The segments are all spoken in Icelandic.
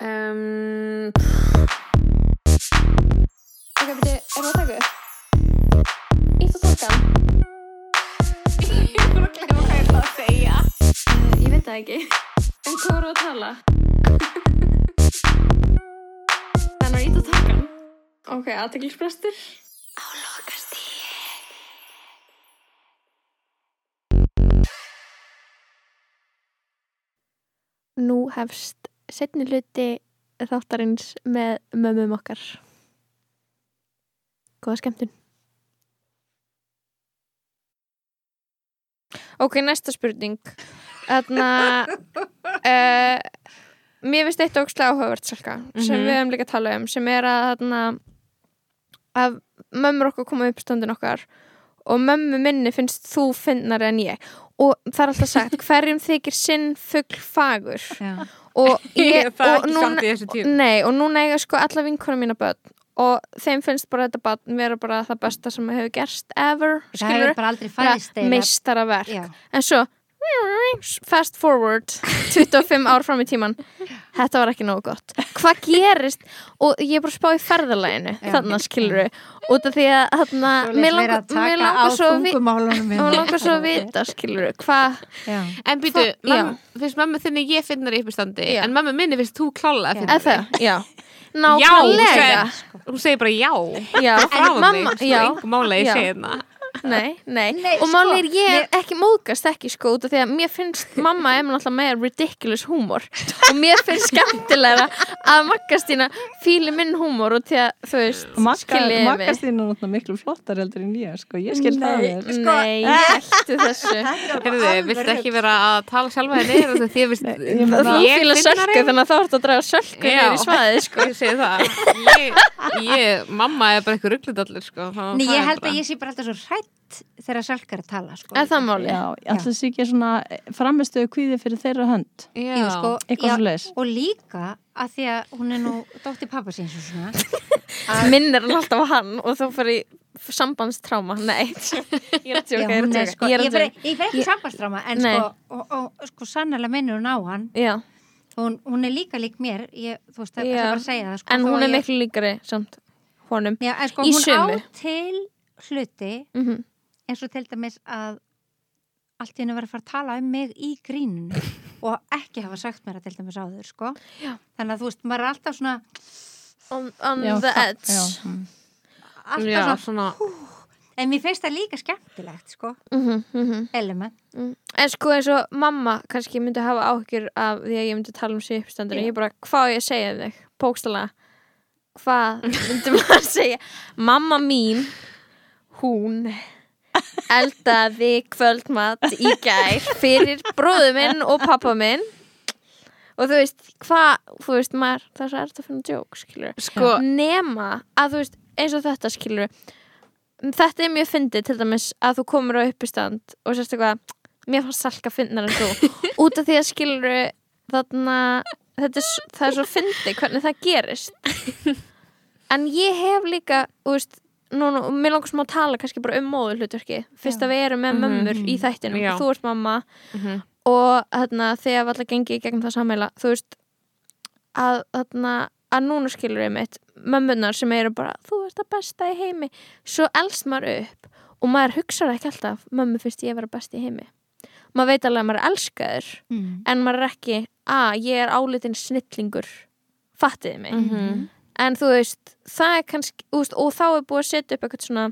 Um, Ok, beti, er það að taka upp? Ítt og takkan? ég bara að glemma hvað ég ætla að segja. Uh, ég veit það ekki. En hvað voru að tala? Þannig að ítt og takkan? Ok, aðteklisbrestur. Á lokasti. Nú hefst setni hluti þáttarins með mömmum okkar. Góða skemmtun. Ok, næsta spurning. Þarna, uh, mér finnst eitt ógslag áhugavert salka, sem Mhm. við höfum líka að tala um, sem er að, þarna, að mömmur okkar koma upp stöndin okkar og mömmu minni finnst þú finnari en ég. Og það er alltaf sagt, hverjum þykir sinn fugl fagur? Já. Og ég, Ég, það er og ekki núna, samt í þessu tíu. Nei, og núna eiga sko alla vinkonum mína börn og þeim finnst bara þetta barn vera bara það besta sem hefur gerst ever, það hefur bara aldrei fæðist eiginlega- meistaraverk Já. en svo fast forward 25 ár fram í tíman þetta var ekki nógu gott. Hvað gerist og ég er bara að spá í ferðalæginu Já. þarna skilur út af því að þarna, mér langar, að svo að mér langar svo að vita skilur hvað Já. En býtu, finnst mömmu þinni ég finnar í uppistandi Já. en mömmu minni finnst þú klála Já. að er finna það, já. Já, nákvæmlega. segir- hún segir bara já. Já, frá mamma, sko, já. einhver máli að ég Já. segi hérna Nei, nei, Nei, og sko, máli er ég mér- ekki móðgast ekki sko út af því að mér finnst mamma er náttúrulega með ridiculous húmor og mér finnst skemmtilega að Maggastína fíli minn húmor og því að þú veist, skiljiði mig Makkastín er náttúrulega miklu flottar heldur en ég, sko, ég skil það Nei. vel. Sko- Nei, hættu þessu Herðu, viltu ekki vera að tala sjálfa henni og því að Nei, þið ég vist Þú fíla sölku þannig að þá ertu að draga sölku Já. neyri svaðið sko Ég segi það ég, ég, Mamma er bara eitthvað rugglindallir sko. þá- Nei, ég held að ég sé bara alltaf svo hrætt þegar sælkar að tala sko. Er það máli? Já, alltaf sé ekki svona framistuðu kvíði fyrir þeirra hönd. Já. Sko, Eitthvað já, svo leis. og líka að því að hún er nú dóttir pappa síns og svona Minn er alltaf á hann og þá fyrir sambandstráma Nei, ég er að Já, tjóka, ég er að tjóka sko, Ég ég ég fer ekki Ég- sambandstráma en Nei. sko, og, og sko sannlega minnur hún á hann Já, hún, hún er líka lík mér ég, þú veist, það Já. er bara að segja það sko, en hún er ég- miklu líkari samt honum Já, sko, í hún sumu. á til hluti mm eins og til dæmis að allt í henni verið að fara að tala um mig í grínunu og ekki hafa sagt mér að til dæmis áður sko. Já. þannig að þú veist, maður er alltaf svona On, on Já, the edge Já, mm. alltaf Já, svona, svona en mér finnst það líka skemmtilegt sko, mm -hmm, element En sko eins og mamma kannski myndi hafa áhyggjur af því að ég myndi tala um sig uppstandur Já. ég bara, hvað á ég segja þig? Pókstala hvað myndi maður að segja mamma mín hún eldaði kvöldmat í gær fyrir bróðu minn og pappa minn. Og þú veist, hvað þú veist, maður, það er svo erft að finna djók skilur, Sko, nema að þú veist, eins og þetta skilur þetta er mjög fyndið til dæmis að þú komur á uppistand og sérst eitthvað mér fannst salka fyndnar en þú. Út af því að skilur þarna þetta er, það er svo fyndið hvernig það gerist. En ég hef líka þú veist, núna, og mér langar smá að tala kannski bara um móður hlutverki fyrst að við erum með Mhm. mömmur í þættinum Já. þú ert mamma mhm. og þarna, þegar við allar gengið gegnum það sammeila þú veist að, þarna, að núna skilur ég mitt mömmunar sem eru bara þú ert það besta í heimi svo elst maður upp og maður hugsaði ekki alltaf mömmu finnst ég að vera best í heimi maður veit alveg að maður er elskaður mm. en maður er ekki að ég er álitin snillingur fattiði mig Mhm. En þú veist, það er kannski veist, og þá er búið að setja upp eitthvað svona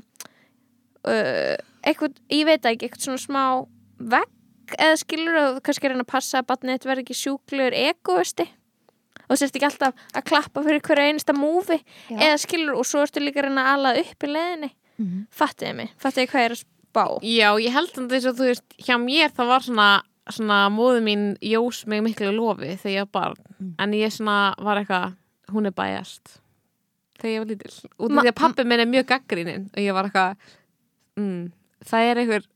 uh, eitthvað, ég veit ekki, eitthvað svona smá vegg eða skilur og kannski reyna að passa að batnið þetta verði ekki sjúklegur egoisti og sérst ekki alltaf að klappa fyrir hverju einasta múfi eða skilur og svo ertu líka að reyna að ala upp í leðinni Mhm. fattiði mig, fattiði hvað ég er að spá. Já, ég held að þess að þú veist hjá mér það var svona svona móðu mín jós mig miklu lofi þegar ég var barn. Mm. en ég svona var eitthvað hún er bæjast þegar ég var lítil. Út af því að pappi minn er mjög gaggrinin og ég var eitthvað mm, það er eitthvað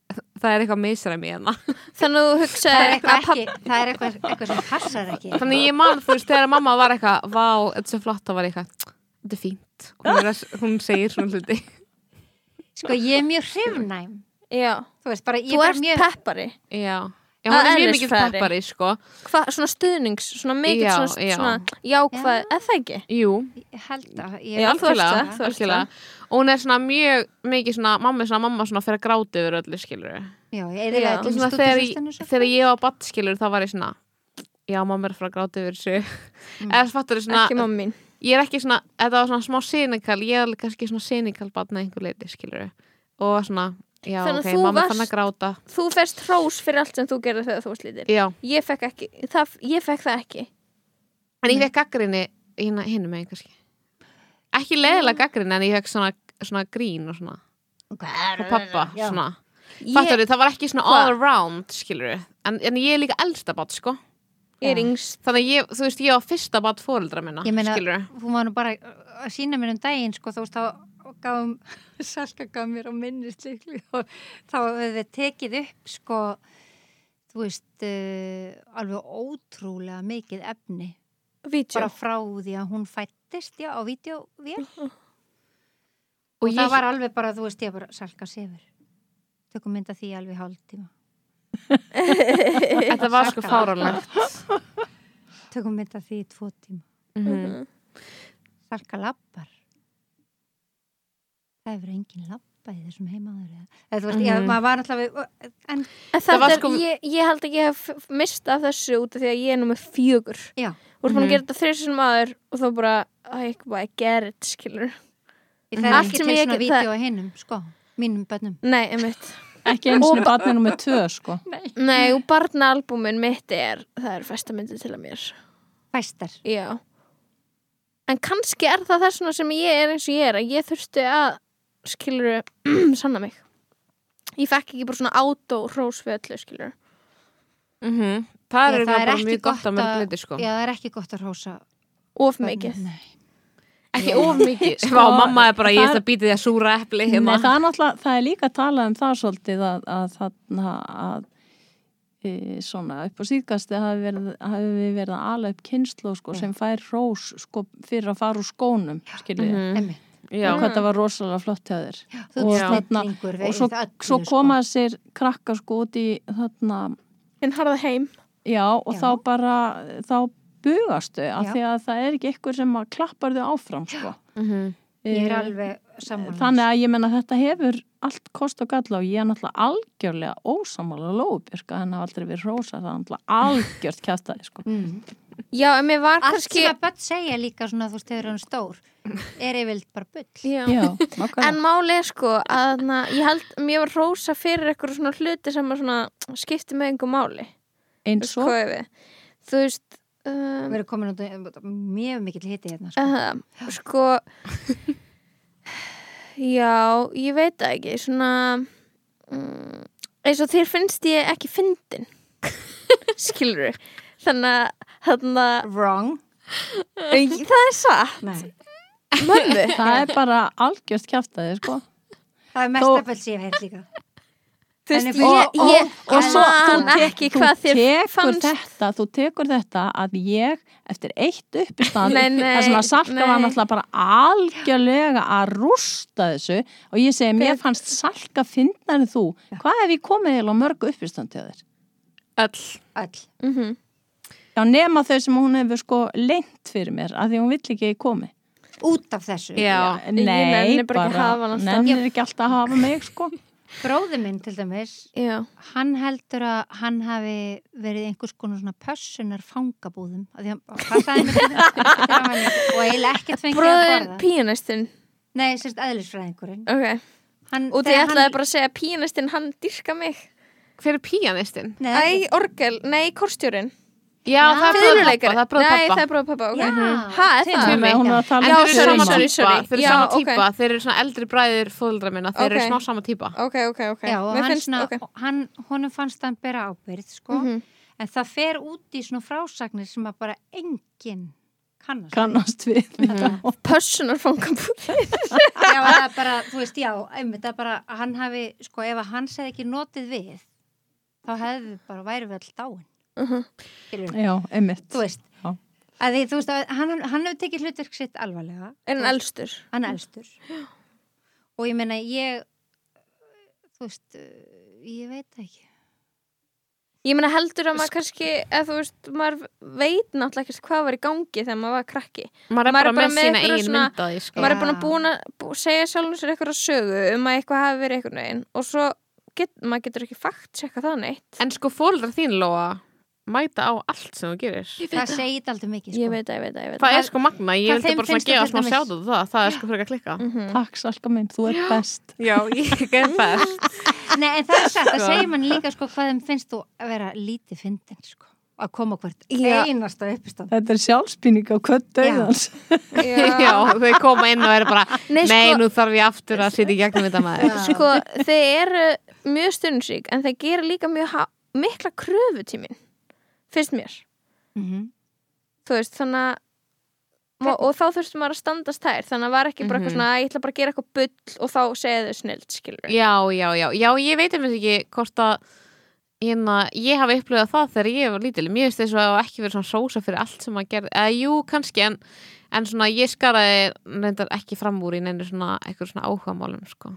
það er eitthvað misræmi hérna. Þannig að þú það hugsaði er það er eitthvað, eitthvað sem passar ekki. Þannig ég man þú veist þegar mamma var eitthvað vá, þetta er svo flott þá var ég eitthvað þetta er fínt. Hún, er hún segir svona hluti. Sko ég er mjög hrifnæm. Já, þú veist bara, ég þú er mjög peppari. Já, Já, hann Að er mjög mikið peppari, sko. Hvað, svona stuðnings, svona mikið Já, svona, já. svona jákvæð, Já. eða það ekki? Jú, Ég held að ég, Já, þú algjörlega, það, þú ert algjörlega. Og hún er svona mjög mikið svona, mamma er svona, mamma svona fyrir að gráta yfir öllu, skilur. Já, ég Já. eða Og svona þegar, ég- þegar ég var batt, skilur þá var ég svona, já, mamma er að fara að gráta yfir þessu. Mm. Eða fattur svona, Ekki mamma mín. ég er ekki svona, þetta var svona smá sinikal, ég er alveg kannski svona sinikal batna einhver leiti, skilur. Og svona, já, Þannig að ok, þú varst- að gráta. Þú fest hrós fyrir allt sem þú gerði þegar þú varst lítil. Já, Ég fekk ekki, það, ég fekk það ekki. en ég fekk gaggrinni hérna hinum megin kannski. Ekki leðilega gaggrinni, en ég fekk svona, svona grín og svona, og pappa, svona. Fattur það var ekki svona all around. En, en ég er líka elsta bat, sko. ég er yngst. Þannig að ég, þú veist, ég var fyrsta bat fóreldra minna, Ég meina- skilur við. Hún var nú bara að sína mér um daginn sko, þú veist, þá gafum Salka gaf mér á minnislikli og þá hefur við tekið upp sko, þú veist uh, alveg ótrúlega mikið efni. Vídeó. bara frá því að hún fættist já, á vídeovél og, Og það ég- var alveg bara, þú veist, ég bara Salka sefur. Tökum mynda því alveg hálftíma. Þetta var sko fáránlegt. tökum mynda því tvo tíma. Mhm. Salka lappar það hefur engin lappa í þessum heimaður eða þú veist, ég, Mhm. maður var alltaf en En Það það var sko- ég, ég held að ég hef mist af þessu út af því að ég er nú með fjögur. já, Þú ert búin Mhm. að gera þetta þrjusum aður og þá bara, I, I get it, skilur. það er ekki til ég svona vídeo á hinnum, sko, mínum bönnum Nei, einmitt. Ekki eins og barnið nummer tvö, sko. Nei, og barnaalbumin mitt er, það er festamyndi til að mér. fæstar Já. En kannski er það þessuna sem ég er eins og ég er, að ég þurfti að, skilur, sanna mig. Ég fekk ekki bara svona átó hrós við öllu, skilur. Mhm. Það Já, er það er bara ekki mjög gott að að- liti, sko. já, það er ekki gott að rósa Of mikið. Ekki of mikið. Sko, mamma er bara, ég ætla að býta því að súra epli hérna. Nei, það er það er líka að tala um það svolítið að, að þarna að e, svona upp á síðkasti hafi verið, hafi við verið að ala upp kynslu sko, sem fær rós sko, fyrir að fara úr skónum skiljið. Já. og hvað það var rosalega flott hjá þér þú Og þarna- og svo, svo sko. koma sér krakka sko út í þarna, Hinn harða heim. já og Já. þá bara þá bugastu af því að það er ekki ykkur sem að klappar þau áfram sko. Mhm. ég er Eh, alveg saman Þannig að ég menna þetta hefur allt kost og galla og ég er náttúrulega algjörlega ósamála lóðbjörka en hafa aldrei verið rósa það er náttúrulega algjört kjæstaði sko. mm. Já, en mér var allt kannski... sem að börn segja líka svona þú veist, þegar hann stór er yfirvilt bara bull Já. Já. En máli er sko að na, ég held, mér var rósa fyrir eitthvað svona hluti sem að svona skipti með einhver máli. Eins veist og við. Þú veist, við um, erum komin út mjög mikill hiti hérna sko. uh, sko, já, ég veit það ekki, svona, um, eins og þér finnst ég ekki fyndin, skilur Þannig að, þannig að, wrong það er satt, Nei. mömmu. það er bara algjört kjæstaði sko. það er mesta bull sem ég hef líka veist, ef- ég, og- ég, og ég svo- þú ekki þú tekur fannst. þetta, þú tekur þetta að ég eftir eitt uppistand Nei, nei, þar sem að Salka var náttúrulega bara algjörlega að rústa þessu og ég segi, mér fannst Salka fyndnar en þú, hvað hef ég komið heil á mörgu uppistand til þér? Öll. öll Mm Já, nema þau sem hún hefur sko leint fyrir mér, að því hún vill ekki að ég komi. út af þessu Já. Ég nenni bara ekki að hafa nennir ekki alltaf að hafa mig sko. bróði minn til dæmis Já. hann heldur að hann hafi verið einhvers konar svona pössunar fangabúðum af því hann og eiginlega ekkert fengið að Bróðin borða píanistinn. nei, sérst eðlisfræðingurinn Ok. hann, Og því ætlaði hann- bara að segja að píanistinn hann dyrka mig. Hver er píanistinn? nei, Æ, orgel, nei, korstjórin. Já, það er bróð pappa. Það er bróð Nei, það pappa. er bróð pappa, ok. Já. Ha, er það? Tumi, hún var að tala En Já, þeir eru sorry, sama sorry, típa, sorry. þeir eru sama típa, þeir eru svona eldri bræðir fóðildra minna, þeir eru smá sama típa. Ok, ok, ok. já, og hann hann, honum fannst hann bera ábyrð sko, Mhm. en það fer út í svona frásagnir sem að bara enginn kannast við. kannast við Mhm. Pössunar fangabúð. já, það er bara, þú veist, já, einmitt, það er bara hann hafi, sko, ef að hans hefði ekki notið við þá hefði við bara væri við all dáin Mhm. skilur Já, einmitt. þú veist Já. að því, þú veist, að hann, hann hefur tekið hlutverk sitt alvarlega Er hann elstur? hann elstur og ég meina ég þú veist uh, ég veit það ekki Ég meina heldur að maður kannski, eða þú veist, maður veit náttúrulega ekkert hvað var í gangi þegar maður var krakki. maður er Maður bara er bara með með sína eigin svona- mynda því sko. Maður er að búin að bú, segja sjálfum sér eitthvað sögu um að eitthvað hafi verið einhvern veginn og svo get, maður getur ekki fakt checka það neitt. en sko fóldrar þín Lóa mæta á allt sem þú gerir. Það segir alltaf mikið sko. Ég veit það, ég veit það, ég veit það það. er sko magna, ég vildi bara svona gefa það smá sjátt það, það er sko fyrir að klikka Mhm. Takk Salka minn, þú ert best. Já, ég er best. Nei, en það er satt, það Sko. segir mann líka sko hvað þeim finnst þú að vera lítið fyndin sko, að koma á hvert Já. einasta uppistand Þetta er sjálfsbynning á kvöld döðans já, þau koma inn og eru bara Nei, nei, sko, nú þarf ég aftur að sitja í gegnum þetta maður. Sko, þeir eru mjög stundnsík en þeir gera líka mjög mikla kröfutímin, finnst mér. mm Þú veist, þannig að og, þá þurftum maður að standast þær. Þannig að var ekki bara eitthvað Mhm. svona að ég ætla bara að gera eitthvað bull og þá segja þau snild, skilur já, já, já, já, ég veit einmitt ekki hvort að hérna, ég hafi upplifað það þegar ég var lítil. Mér finnst þess að ekki verið svona sósa fyrir allt sem að gera, eða jú, kannski en, en svona ég skaraði reyndar ekki fram úr í neinu svona eitthvað svona áhugamálum, sko.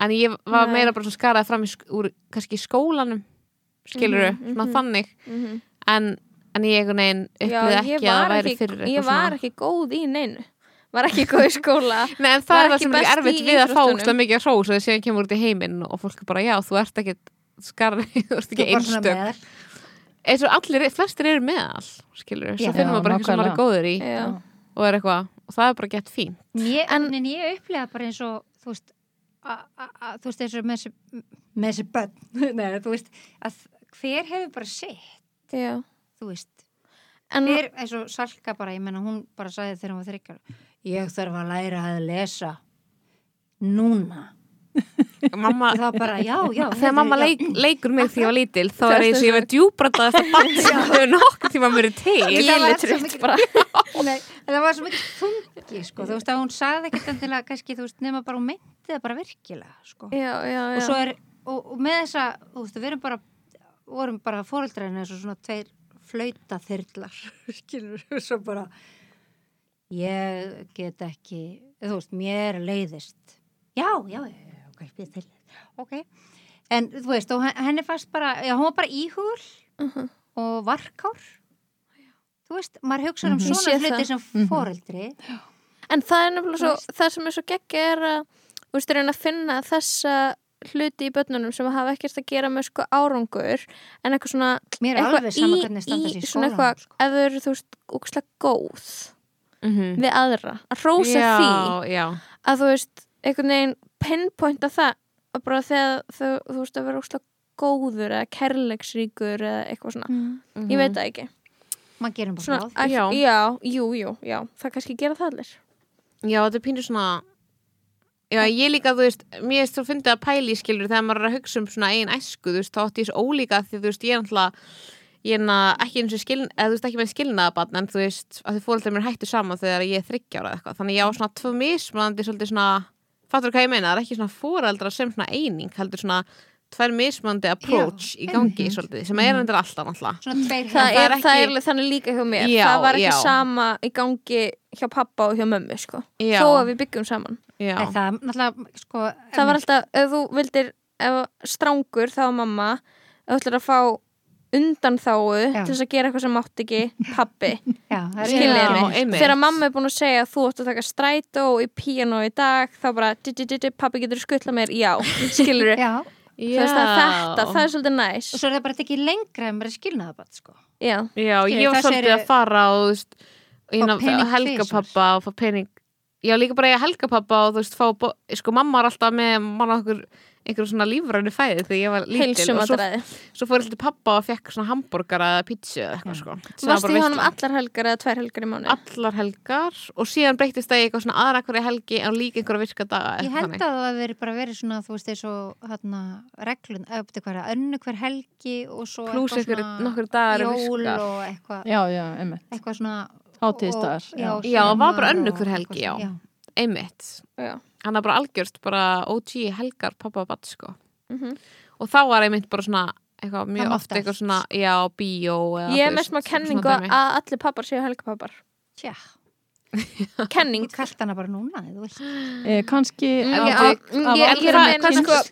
En ég var meira bara svona skaraði fram úr kannski í skólanum skilur Mhm, svona mhm. þannig. Mm en, en ég einhvern veginn upplifði ekki að það væri fyrir ég var ekki góð í neinu. Var ekki góð í skóla. Nei, en það var er það ekki sem er erfitt við að fá ógeðslega mikið hrós og þess að kemur út í heiminn og fólk er bara, já, þú ert ekki skarri, þú ert ekki einstök. eins og allir, flestir eru meðal skilur, svo Já. finnum maður bara eitthvað sem maður er góður í Já. og er eitthvað, og það er bara gett fín Ég, En- en, ég upplega bara eins og þú veist, þú veist eins og með þessi, bönn Nei, þú veist, að hver hefur bara sett Já. þú veist, en hver eins og Salka bara, ég menna hún bara sagði þegar hún var þryggjar ég þarf að læra að lesa núna. Mamma, það bara, já, já þegar mamma leik, leikur mig því ég var lítil þá er er eins og ég verið djúbrandað eftir bann sem hefur nokkuð tíma verið til. Ég var upp mikið- bara Nei, það var svo mikið þungi sko, þú veist að hún sagði ekkert endilega kannski, þú veist, nema bara hún meinti það bara virkilega sko. já, já, og já. svo er, og, og með þessa þú veist, við erum bara vorum bara fóreldræðin eins og svona tveir flauta þyrlar skilur, og svo bara ég get ekki þú veist, mér leiðist já, já, ok, við til ok, en þú veist og hen- henni fannst bara, já, hún var bara íhugul Mhm. og varkár þú veist, maður hugsa um Mhm. Ég svona hluti það. sem Mhm. fóreldri en það er nefnilega svo, Þú það sem er svo geggja er að þú veist, reyna að finna þessa hluti í börnunum sem hafa ekkert að gera með sko árangur en eitthvað svona mér er eitthvað í- í svona eitthvað, sko. ef þau eru þú veist, ógslag góð Mhm. við aðra, að rósa já, því já, að þú veist, einhvern veginn pinpointa það að bara þegar þau, þú veist, að vera ógslag góður eða kærleiksríkur eða eitthvað svona, mm. ég veit það ekki maður gerum bara svona, ráð að, Já. já, jú, jú, já. Það kannski gera það allir. Já, þetta er pínur svona Já, ég líka, þú veist, mér er svo fyndið að pæli skilur þegar maður er að hugsa um svona einn æsku, þú veist, þá átti ég svo ólíka því þú veist, ég er náttúrulega ég er náttúrulega ekki eins og skiln, eða þú veist, ekki með skilnaðabann en þú veist, að þið fóreldrar mér hættu saman þegar ég er þryggjára eða eitthvað, þannig ég á svona tvö mismunandi svolítið svona, fattur hvað ég meina? Það er ekki svona fóreldra sem svona eining heldur svona tvær mismunandi approach í gangi einmitt. svolítið, sem er endur alltaf náttúrulega. Svona tveir það, það er, er það ekki- er alveg þannig líka hjá mér. Já, það var ekki já. sama í gangi hjá pappa og hjá mömmu sko. Já. þó að við byggjum saman. Já, En það, sko það var alltaf, ef þú vildir ef strángur þá var mamma þú ætlar að fá undan þáu Já. til þess að gera eitthvað sem mátt ekki pappi já, er Já, þegar mamma er búin að segja að þú ætti að taka strætó í píano í dag þá bara, pappi getur skuttla mér. Já, skilur Já, þú þetta, það er svolítið næs. Og svo er það bara ekki lengra en bara skilnaðabatt, sko. Já, Já, ég var svolítið að fara og þú veist, og Fá pening helga tvisvar. pappa og fá pening. Já, líka bara ég helga pappa og þú veist, fá, sko mamma er alltaf með manna okkur einhver svona lífrænu fæði þegar ég var lítil og svo, svo fór ég til pappa og fekk svona hambúrgara eða pítsu eða eitthvað sko. Sem var varstu bara í honum allar helgar eða tvær helgar í mánu allar helgar. Og síðan breytist það í eitthvað svona aðra hverja helgi en líka einhverja virka daga Ég held að það verið bara verið svona, þú veist, og hérna, reglun, eftir hverja, önnu hver helgi og svo Plús eitthvað einhverju- nokkur dagar jól og eitthvað, Já, já, emmitt. eitthvað svona Hátíðisdagar, og- já. Já, það var bara og hver helgi, já. svona, einmitt. Já. Hann er bara algjörst bara OG helgar pappa og batt sko. Mhm. og þá var einmitt bara svona eitthvað mjög Það oft mátti eitthvað svona já, bíó eða, ég er með svona kenningu að allir pappar séu helgapappar. Tja, kenning. Þú kallt hana bara núna, eða þú vilt. eh, kannski Mm, mm, ég- ég er að meina, sko-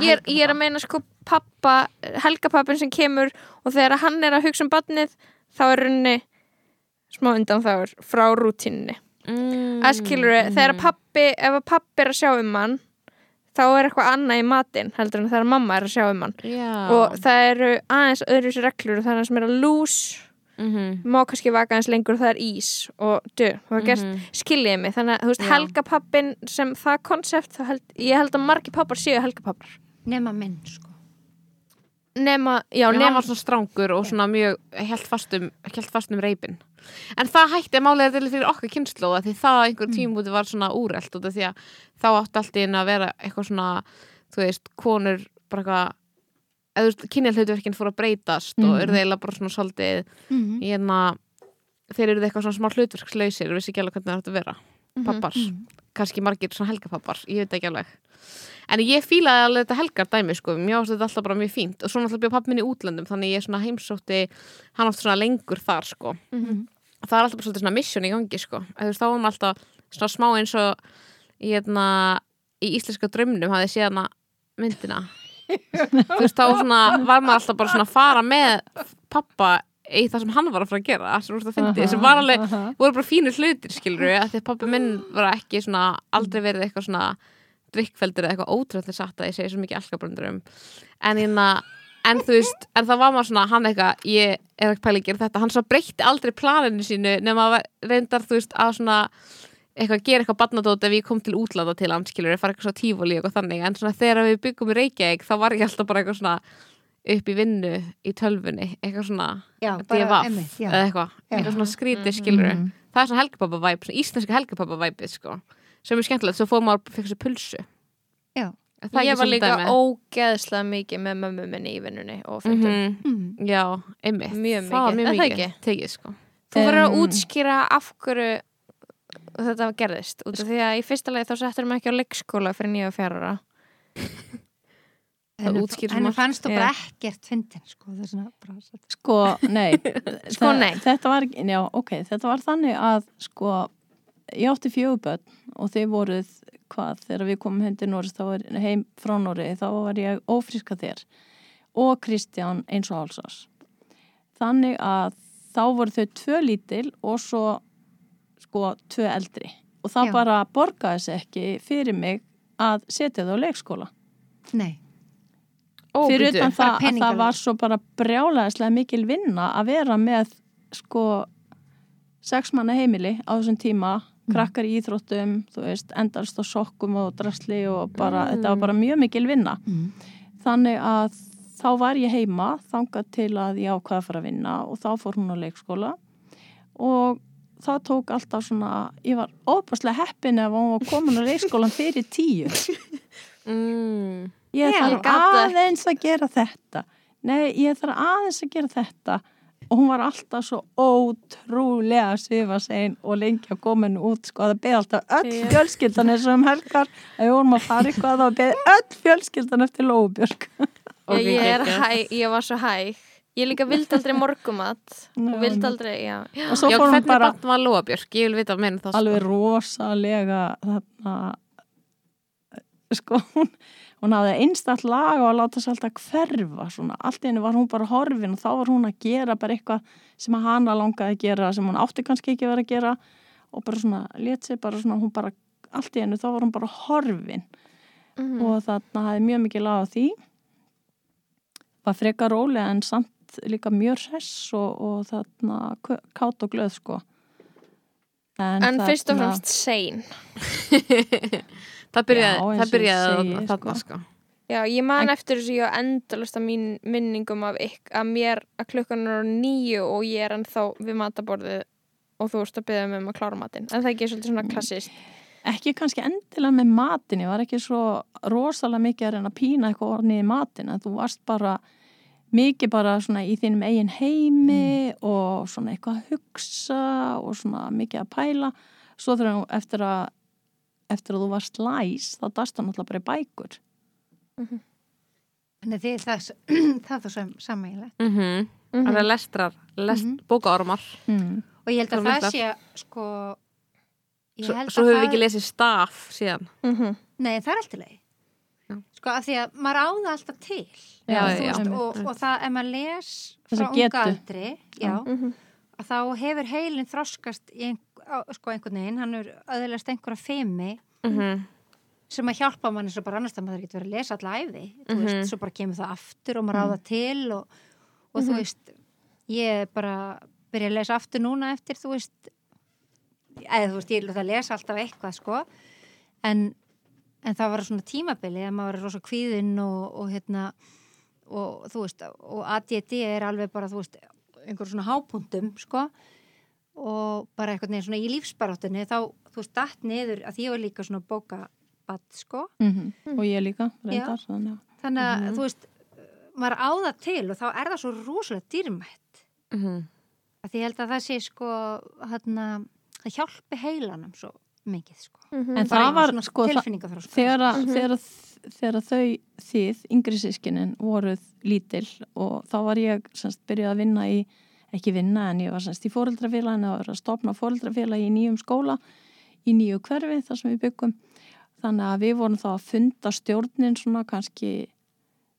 ég er, ég að meina sko pappa helgapappin sem kemur og þegar hann er að hugsa um badnið þá er runni smá undan þáur frá rútínni mm, skilur þegar pappi ef að pappi er að sjá um hann þá er eitthvað annað í matinn heldur en þegar mamma er að sjá um hann Já. og það eru aðeins öðruvísi reglur og það er hann sem er að lús Mhm, má kannski vaka aðeins lengur og það er ís og dö, það var gert mhm. skiljiði mig þannig að þú veist Já. helgapappin sem það konsept held, ég held að margir pappar séu helgapappar Nema minn, sko. Nema, já, Já, nema svona strángur og svona mjög held fastum, held fastum reipin. En það hætti að málega til fyrir okkar kynnslóða því það einhver tímúti var svona úrelt af því að þá átti allt einu að vera eitthvað svona, þú veist, konur bara eitthvað eða þú veist, kynjahlutverkin fór að breytast og Mhm. eru þeirlega bara svona svolítið Mm hérna, þeir eru eitthvað svona smá hlutverkslausir og vissi ekki alveg hvernig það átti að vera pappar, kannski margir svona helgapappar ég veit ekki alveg. En ég fílaði alveg þetta helgar dæmi sko. Mér ástu þetta alltaf bara mjög fínt. Og svo náttúrulega bjóð pappi minn í útlöndum þannig ég svona heimsótti hann oft svona lengur þar sko. Mhm. og það er alltaf bara svona mission í gangi sko. Þú veist, þá var maður alltaf svona smá eins og í, hérna, í íslenska draumnum hafði séð hana myndina. Þú veist, þá svona var maður alltaf bara svona að fara með pappa í það sem hann var að fara að gera sem, að fyndi, sem var alveg voru bara fínir hlutir skilur við, að því að pappi minn var ekki svona, aldrei verið eitthvað svona drikkfeldur eða eitthvað ótrúlega satt að ég segi svo mikið alkabröndur um en, hérna, en þú veist, en það var maður svona hann eitthvað, ég er ekki pæli að gera þetta. Hann svo breytti aldrei planinu sínu nema að reyndar, þú veist, að svona eitthvað gera eitthvað barnadót ef ég kom til útlanda til hann, skilur, fara eitthvað svona tífóli og eitthvað þannig, en svona þegar við byggum í Reykjavík þá var ég alltaf bara eitthvað svona upp í vinnu í tölfunni eitthvað svona Já, DFF einmitt, eitthvað, eitthvað svona skrítið skilur Mhm. það er svona helgapappa-væp, svona íslenska helgapappa-væpið sko, sem er skemmtilegt, svo fór maður fekk sér pulsu. Já. Ég var líka dæmi? ógeðslega mikið með mömmu minni í vinnunni Mhm, Mm. Já, einmitt. Mjög mikið, mjög mikið ekki? Tekið sko. Þú verður að Um, útskýra af hverju þetta gerðist. Út af því að í fyrsta lagi þá settur maður ekki á leikskóla fyrir nýja og fjara Það útskýrir henni fannst þú bara ekkert fyndin, sko. Það er svona bara... Sko, nei. Sko, nei. Þetta var, ekki- já, ok, þetta var þannig að, sko, ég átti fjöguböld og þið voruð, hvað, þegar við komum heim til Norris, þá var heim frá Norri, þá var ég ófríska þér og Kristján eins og hálsás. Þannig að þá voru þau tvö lítil og svo, sko, tvö eldri. Og það Já. bara borgaði sig ekki fyrir mig að setja þau á leikskóla. Nei. Ó, fyrir utan það að það var svo bara brjálæðislega mikil vinna að vera með sko sex manna heimili á þessum tíma krakkar í íþróttum, þú veist endalst á sokkum og drasli og bara, þetta var bara mjög mikil vinna. Mm. þannig að þá var ég heima þangað til að ég ákvaða að fara að vinna og þá fór hún á leikskóla. Og það tók alltaf svona ég var óbærslega heppin ef hún var komin á leikskólan fyrir tíu. Mm. Ég þarf ég aðeins að gera þetta. Nei, ég þarf aðeins að gera þetta. Og hún var alltaf svo ótrúlega svifasein og lengi að koma henni út sko, það beði alltaf öll fjölskyldan eins og um helgar. Að við vorum að fara eitthvað það beði öll fjölskyldan eftir Lóubjörg. Ok, ég, er geggjað. hæ, ég var svo hæg. Ég líka vildi aldrei morgumat og vildi aldrei, já, já. og svo Já, fór hún hvernig bara barn var Lóabjörg? Ég vil vita meina það alveg rosalega þarna sko hún, hún hafði einstætt lag og að láta sér alltaf hverfa svona, allt henni var hún bara horfin og þá var hún að gera bara eitthvað sem að hana langaði að gera sem hún átti kannski ekki að vera að gera og bara svona, let sér bara svona hún bara, allt í henni þá var hún bara horfin. Mhm. og þarna hafði mjög mikið lag á því. Var frekar rólega en samt líka mjög hress og, og þarna kátt og glöð sko. En fyrst og fremst sein það byrjaði, Já, það byrjaði segi, þarna. sko. sko. já, ég man En- eftir þessu ég á endalasta mín minningum af ykk að mér að klukkan er á nýju og ég er ennþá við mataborðið og þú veist að byggja mig um að klára matinn. En það er ekki svolítið svona klassist ekki kannski endilega með matin ég var ekki svo rosalega mikið að reyna að pína eitthvað orðnið í matin en þú varst bara mikið bara svona í þínum eigin heimi og svona eitthvað að hugsa og svona mikið að pæla. Svo þegar þú eftir að eftir að þú varst læs þá dast það náttúrulega bara í bækur Þannig þið, það, það er það sammeilegt. mm -hmm. Mhm. það er lestrar, lest, Mhm. bókaormar mm. Og ég held að Það það sé, sko, ég Svo, held svo að höfum við ekki lesið staf síðan Mhm. Nei, það er alltaf leið. Já. Sko, af því að maður á það alltaf til. Já, Þú já, veist, já. og, og það, ef maður les frá unga aldri, já, Mhm. að þá hefur heilin þroskast í ein, á, sko, einhvern veginn, hann er öðurlegast einhverja femi mm sem að hjálpa manni svo bara annars að maður getur verið að lesa alla æfi, þú Mhm. veist, svo bara kemur það aftur og maður á það til og, og þú veist, ég bara byrja að lesa aftur núna eftir, þú veist, eða þú veist, ég er að lesa alltaf eitthvað, sko, en, en það var svona tímabili að maður er rosa kvíðinn og, og hérna, og þú veist, og ADD er alveg bara, þú veist, einhver svona hápuntum, sko, og bara eitthvað neginn svona í lífsbaráttunni, þá, þú datt niður, að því ég var líka svona bóka sko, Mhm. og ég líka reyndar, þannig að þannig að þú veist maður á það til og þá er það svo rosalega dýrmætt -hmm. að því ég held að það sé sko hérna, það hjálpi heilanum svo mikið sko Mhm. En það var, svona sko, tilfinningaþroska. þegar, að- þegar, að- þegar að þau þið, yngri sískinin, voruð lítil og þá var ég semst byrjuð að vinna í, ekki vinna en ég var semst í fóreldrafélaginu og var að stopna fóreldrafélagi í nýjum skóla í nýju hverfi þar sem við byggum þannig að við vorum þá að funda stjórnin svona kannski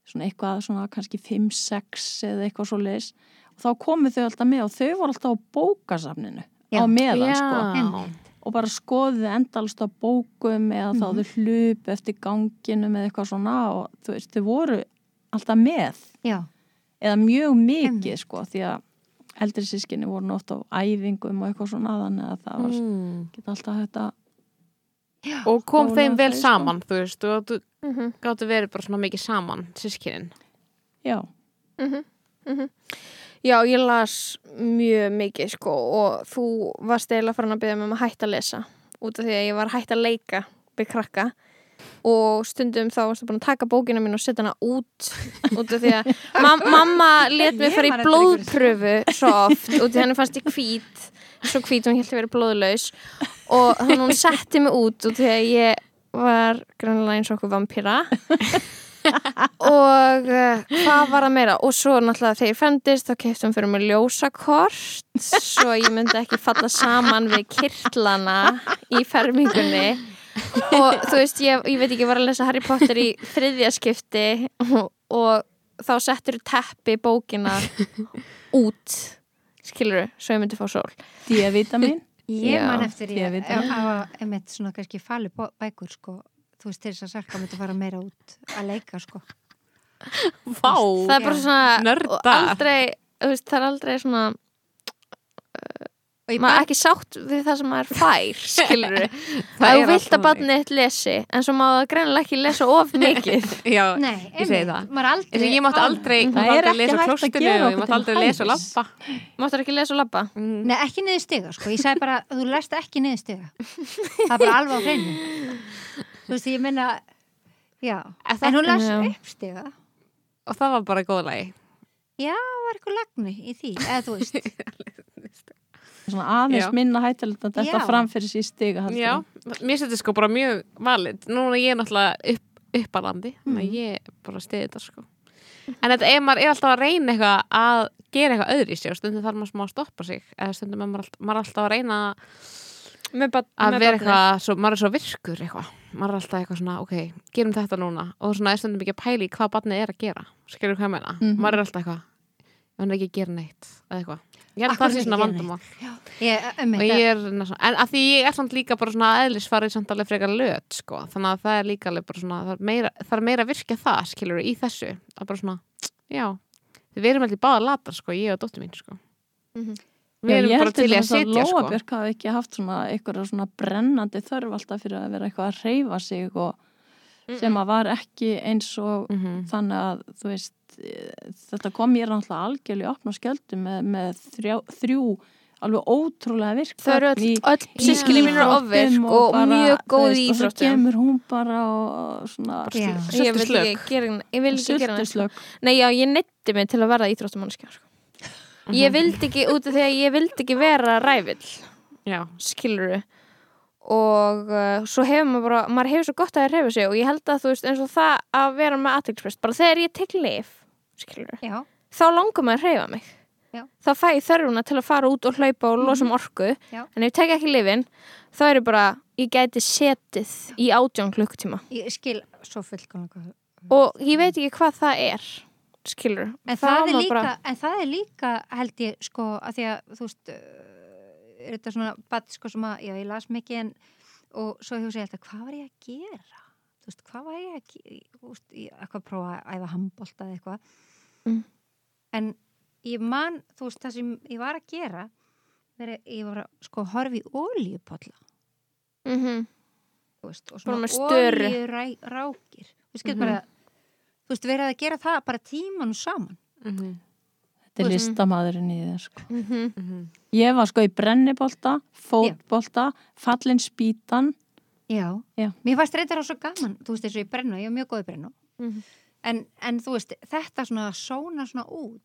svona eitthvað svona kannski 5-6 eða eitthvað svo leis og þá komu þau alltaf með og þau voru alltaf á bókasafninu Já. á meðan Já. sko Einmitt. og bara skoðið endalst á bókum eða þá þau hlup eftir ganginum eða eitthvað svona og þú veist, þau voru alltaf með. Já, eða mjög mikið sko því að eldri sískinni voru nótt á æfingum og eitthvað svona þannig að það var mm. geta alltaf þetta já. og kom þeim vel sko. Saman þú veist, og þú Mhm. gáttu verið bara svona mikið saman, sískinin já, Já, ég las mjög mikið sko og þú varst eiginlega farin að byggja mig um að hætta að lesa út af því að ég var hætt að leika við krakka og stundum þá varstu búin að taka bókina mín og setja hana út út af því að mam mamma let Ég fara í blóðpröfu svo oft út af því að henni fannst ég hvít svo hvít og hún held að vera blóðlaus. Og að hún setti mig út út af því að ég var grunlega eins og okkur vampýra og uh, hvað var það meira? Og svo náttúrulega þegar ég fendist þá keftum fyrir mig ljósakort svo ég myndi ekki falla saman við kirtlana í fermingunni og þú veist ég, ég veit ekki, ég var að lesa Harry Potter í þriðja skipti og, og þá settur teppi bókina út skilur svo ég myndi fá sól. D-vitamin ég Já, man eftir ég að einmitt svona kannski fali bækur sko, þú veist til þess að Sarka myndi fara meira út að leika sko. Vá, það er bara svona Nördar. og aldrei, veist, það er aldrei svona maður er ekki sátt við það sem maður fær skilur Það að er vilt að barnið þitt lesi en svo má það greinilega ekki lesa of mikið Já, nei, ég segi það. er aldrei ég mátti aldrei, ég Það mátti er aldrei lesa og ég mátti aldrei lesa og hæfis. labba máttur ekki lesa og labba Mm. Nei, ekki niður stiga, sko. Ég sagði bara, þú lest ekki niður stiga. Það er bara alveg á hreinu. Þú veist, ég minna, já. Það- En hún les Já. upp stiga. og það var bara góð lagi Já, það var eitthvað lagni í því, eða þú veist. Svona aðeins Já. minna hættilegt að þetta framfyrir sér stiga heldur Já, mér setið sko bara mjög valid. Núna er ég náttúrulega upp, uppalandi þannig Mhm. að ég bara stiði þetta sko. En þetta ef maður er alltaf að reyna eitthvað að gera eitthvað öðri í sig og stundum þarf maður smá að stoppa sig eða stundum er maður, alltaf, maður er alltaf að reyna með, bat, að með vera eitthvað, svo, maður er svo virkur eitthvað. Maður er alltaf eitthvað svona, ok, gerum þetta núna. Og svona er stundum ekki að pæla í hvað barnið er að gera. Skilur hvað ég meina, Mhm. maður er alltaf eitthvað ég hann ekki að gera neitt eða eitthvað, ég held hverju það sé svona vandamál. Ég, um, og ég er, svona- en að því ég er samt líka bara svona eðlisfarið samt alveg frekar löt sko, þannig að það er líka alveg bara svona það er meira, það er meira að virkja það, skilur í þessu, að bara svona, já við erum alltaf báða latar, sko, ég og dóttir mín sko. Mhm. við Já, erum ég bara held til í að sitja sko. Lóabjörk hafi ekki haft svona eitthvað svona brennandi þörf alltaf fyrir að vera eitthvað að reyfa sig og sem að var ekki eins og Mhm. þannig að þú veist þetta kom mér náttúrulega algjörlega í opna skjöldu með, með þrjá, þrjú alveg ótrúlega virk þau eru öll, öll sískinni mín eru íþróttum ofvirk og, bara, mjög góð í veist, og íþróttum kemur hún bara og svona ég ég neitt. sultuslög nei já, ég neytti mig til að verða íþróttumannskja sko. Mhm. ég vildi ekki, út af því að ég vildi ekki vera rævill já, skiluru og uh, svo hefur maður bara maður hefur svo gott að það reyfa sig og ég held að þú veist eins og það að vera með aðtilsprest bara þegar ég tek Já, þá langar maður að reyfa mig Já. þá fæ ég þörfuna til að fara út og hlaupa og losa um orku Já. en ef ég tek ekki lifin þá er ég bara, ég gæti setið í átján klukktíma Ég skil svo fullkomlega. og ég veit ekki hvað það er skilur En Þá það, er líka, bara- en það er líka, held ég, sko, að því að, þú veist, er þetta svona bad, sko, sem að, já, ég las mikið en, og svo hugsa ég alltaf, hvað var ég að gera? Þú veist, hvað var ég að gera? Þú veist, ég eitthvað að prófa að æfa handbolta eða eitthvað. Mm. En ég man, þú veist, það sem ég var að gera, veri, ég var að, sko, horfa í ólíupolla, mm þú veist, og svona ólíurákir. Þú veist, Mhm. bara, þú veist, verið að gera það bara tímanu saman. Mhm. Þetta er veist- listamæðurinn í þér sko. -hmm. Mhm. Ég var sko í brennibolta, fótbolta, fallin spýtan. Já. Já. Mér fannst á svo gaman, þú veist, eins og ég brennu, ég er mjög góð í brennu. Mhm. En, en þú veist, þetta svona að sóna svona út,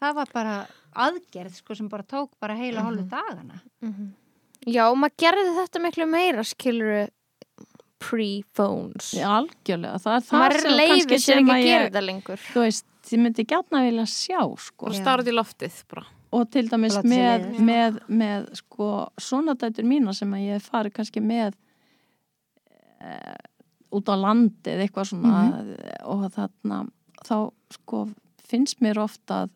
það var bara aðgerð, sko, sem bara tók bara heila Mhm. hálfu dagana. Já, og maður gerði þetta miklu meira skilur pre-phones Já, algjörlega. Það er það sem kannski sem að ég, þetta lengur þú veist, þið myndi gætna vilja sjá sko. og starrið í loftið bara. Og til dæmis með, með, með sko, svona dætur mína sem að ég hef farið kannski með e, út á landi eða eitthvað svona. Og þarna þá sko finnst mér ofta að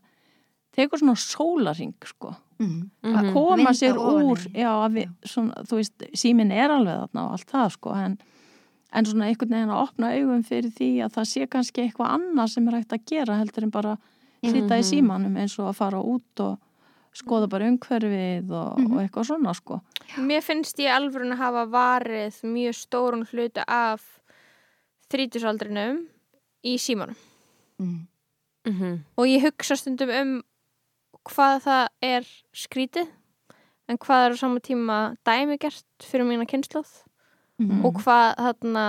tekur svona sólaring sko. Mm. að Mhm. koma Vinda sér úr já, að við, svona, þú veist, símin er alveg þarna og allt það sko en, en svona einhvern veginn að opna augum fyrir því að það sé kannski eitthvað annað sem er hægt að gera heldur en bara sita í Mhm. símanum eins og að fara út og skoða bara umhverfið og, og eitthvað svona sko Mér finnst ég alveg að hafa varið mjög stórun hluti af þrítusaldrinum í símanum Mm. Mhm. og ég hugsa stundum um hvað það er skrítið en hvað er á sama tíma dæmigert fyrir mína kynnslóð Mm. og hvað þarna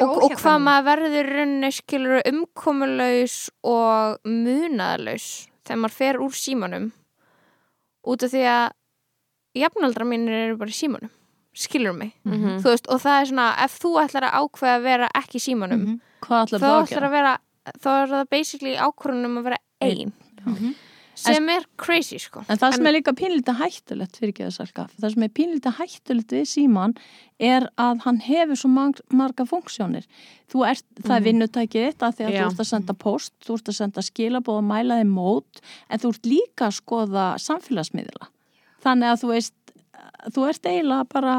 og, og hvað maður verður í rauninni skilur umkomulaus og munaðalaus þegar maður fer úr símanum út af því að jafnaldra mínir eru bara í símanum skilur mig Mhm. þú veist, og það er svona, ef þú ætlar að ákveða að vera ekki í símanum hvað ætlar þá ætlar gera? að vera þá er það basically ákvörðunum að vera ein Mhm. Sem er crazy sko En það sem er líka pínlítið hættulegt fyrir ekki þess að það sem er pínlítið hættulegt við síman er að hann hefur svo marga funksjónir. Þú ert, það er vinnutækið þitt að því að Já. þú ert að senda post, þú ert að senda skilabóð og mæla þig mót, en þú ert líka að skoða samfélagsmiðla. Þannig að þú veist, þú ert eiginlega bara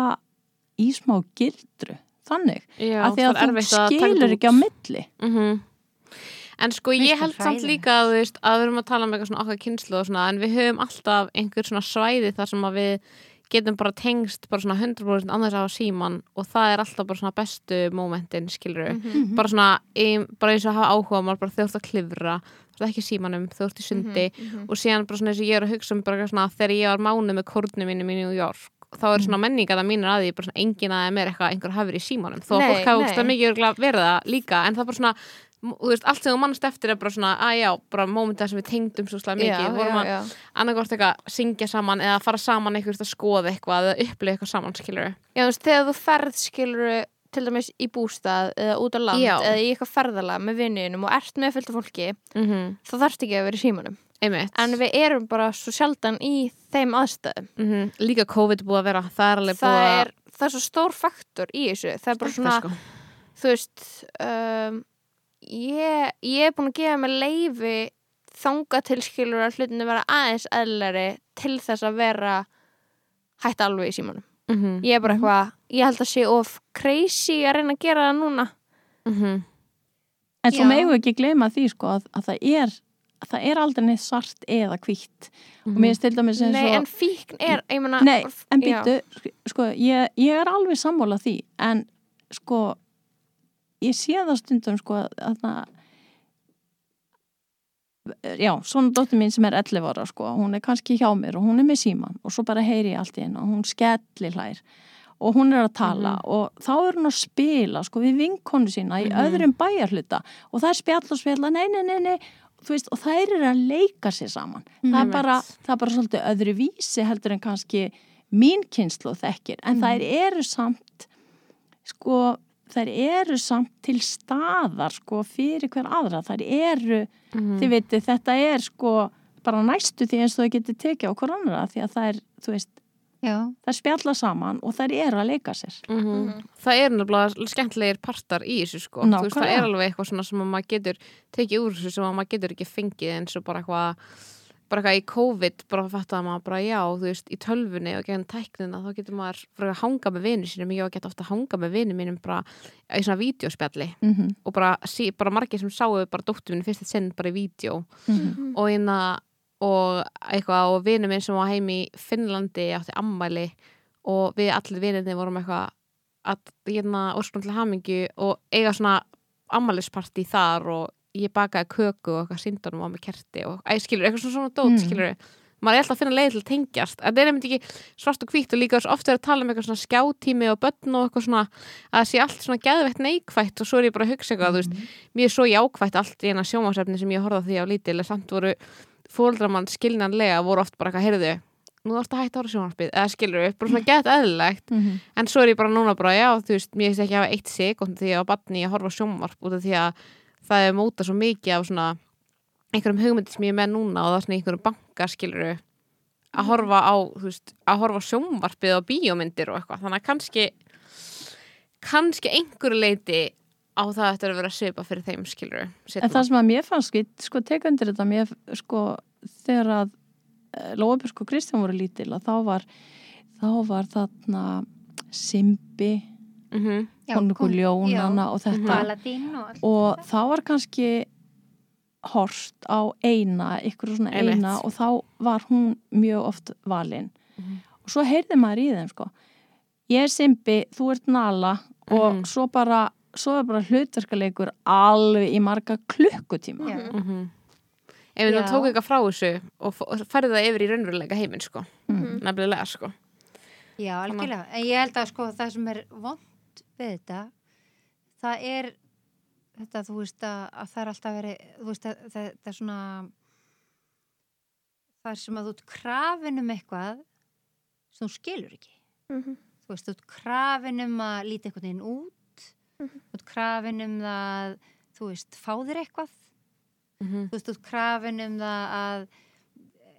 í smá gildru, þannig. Já, að því að þú skilur ekki á milli. Mhm. En sko ég held samt líka að, veist, að við erum að tala um eitthvað svona okkar kynslu og svona en við höfum alltaf einhver svona svæði þar sem að við getum bara tengst bara svona 100% annars á síman og það er alltaf bara svona bestu momentin skilur Mhm. bara svona ein, bara eins og að hafa áhuga mál bara þú ert að klifra þú ert ekki símanum, þú ert í sundi Mhm. og síðan bara svona eins og ég er að hugsa um bara svona þegar ég var mánu með kórnum mínum í New York þá er svona menninga það mínir að því bara svona engin að er eitthvað einhver hafur í símanum þó að Nei, fólk hafa ógeðslega mikið verið það líka en það er bara svona þú veist, allt sem þú mannst eftir er bara svona að já, bara mómentið sem við tengdum svo slag mikið, já, vorum já, að annarkort eitthvað syngja saman eða fara saman eitthvað að skoða eitthvað eða upplifa eitthvað saman, skilur Já, þú veist, þegar þú ferð skilur til dæmis í bústað eða út á land Já. eða í eitthvað ferðalag með vinninum og ert með fullt af fólki mm -hmm. þá þarfst ekki að vera í símanum einmitt en við erum bara svo sjaldan í þeim aðstæðum Mhm. líka COVID búið að vera, það er alveg búið að er, það er svo stór faktor í þessu það er bara svona, sko. þú veist um, ég, ég er búin að gefa mig leifi þanga til skilur að hlutinu vera aðeins eðlari til þess að vera hætt alveg í símanum. Mhm. ég er bara eitthvað, ég held að sé of crazy að reyna að gera það núna. Mhm. En svo við ekki gleyma því sko að, að það er að það er aldrei neitt svart eða hvítt. Og mér til dæmis eins og Nei, en fíkn er, ég meina Nei, en já. býttu, sko, ég, ég er alveg sammála því, en sko, ég sé það stundum, sko, að það, já, svona dóttir mín sem er 11 ára, sko, hún er kannski hjá mér og hún er með síman og svo bara heyri ég allt í henn og hún skelli hlær og hún er að tala og þá er hún að spila, sko, við vinkonu sína í Mhm. öðrum bæjarhluta og það er spjall og spjalla, nei, nei, nei, nei, veist, og þær eru að leika sér saman. Það er bara, það er bara svolítið öðru vísi heldur en kannski mín kynslu þekkir, en þær eru samt sko, þær eru samt til staðar sko fyrir hver aðra, þær eru Mhm. þið veitir, þetta er sko bara næstu því eins og þau getur tekið á hver annara því að það er, þú veist, Já, það er spjalla saman og það er að leika sér. Mhm. Það er nefnilega skemmtilegir partar í þessu sko Þú veist, það er alveg eitthvað svona sem að maður getur tekið úr þessu sem að maður getur ekki fengið eins og bara eitthvað bara eitthvað í COVID, bara að fatta að maður bara já, þú veist, í tölvunni og genn tæknina þá getur maður bara að hanga með vinu sínum. Ég gett ofta að hanga með vinu mínum bara í svona vídeospjalli Mm og bara, sí, bara margir sem sáu bara dóttur minni fyrst sinn bara í vídeo. -hmm. og hérna og eitthvað og vinur minn sem var heim í Finnlandi átti ammæli og við allir vinirni vorum eitthvað að hérna óskum til hamingju og eiga svona ammælisparti þar og ég bakaði köku og eitthvað sindanum á mig kerti og æ, skilur, eitthvað svona, svona dót, Mm. skilur maður er alltaf að finna leið til að tengjast en það er nefndi ekki svart og hvítt og líka svo oft er að tala um eitthvað svona skjátími og börn og eitthvað svona að það sé allt svona geðveitt neikvætt og svo er ég bara að hugsa eitthvað, þú veist mér er svo jákvætt allt í eina sjómasefni sem ég horfði á því á lítil en samt voru fóldramann skilnanlega voru oft bara eitthvað, heyrðu nú þarfst að hætta ára sjónvarpið, eða skilur upp bara svona gett eðlilegt, Mm -hmm. en svo er ég bara núna bara, já, þú veist, mér finnst ekki að hafa eitt sekund því að á batni að horfa sjónvarp út af því að það er móta svo mikið af svona einhverjum hugmyndir sem ég er með núna og það er svona einhverjum bankar skilur að horfa á, þú veist, að horfa sjónvarpið og bíómyndir og eitthvað, þannig að kannski kannski einhverju leiti á það eftir að vera svipa fyrir þeim skilur En það sem að mér fannst, sko tek undir þetta, mér sko þegar að Lóabjörg og Kristján voru lítil að þá var, þá var þarna Simbi, mm -hmm. kom- Ljónana og þetta og og þá var kannski horst á eina, ykkur svona Einmitt. eina og þá var hún mjög oft valin Mhm. og svo heyrði maður í þeim sko ég er Simbi, þú ert Nala og svo bara svo er bara hlutverkaleikur alveg í marga klukkutíma Já. Mm -hmm. ef við Já. nú tók eitthvað frá þessu og færði það yfir í raunveruleika heiminn sko, mm. nefnilega sko Já, algjörlega. En ég held að sko það sem er vond við þetta, það er þetta, þú veist, að, að það er alltaf verið, þú veist, að það er svona það er sem að þú ert krafin um eitthvað sem þú skilur ekki. Mhm. Þú veist, þú ert krafin um að líti eitthvað inn út, þú ert krafin um það, þú veist, fá þér eitthvað, mm -hmm. þú veist, þú ert krafin um að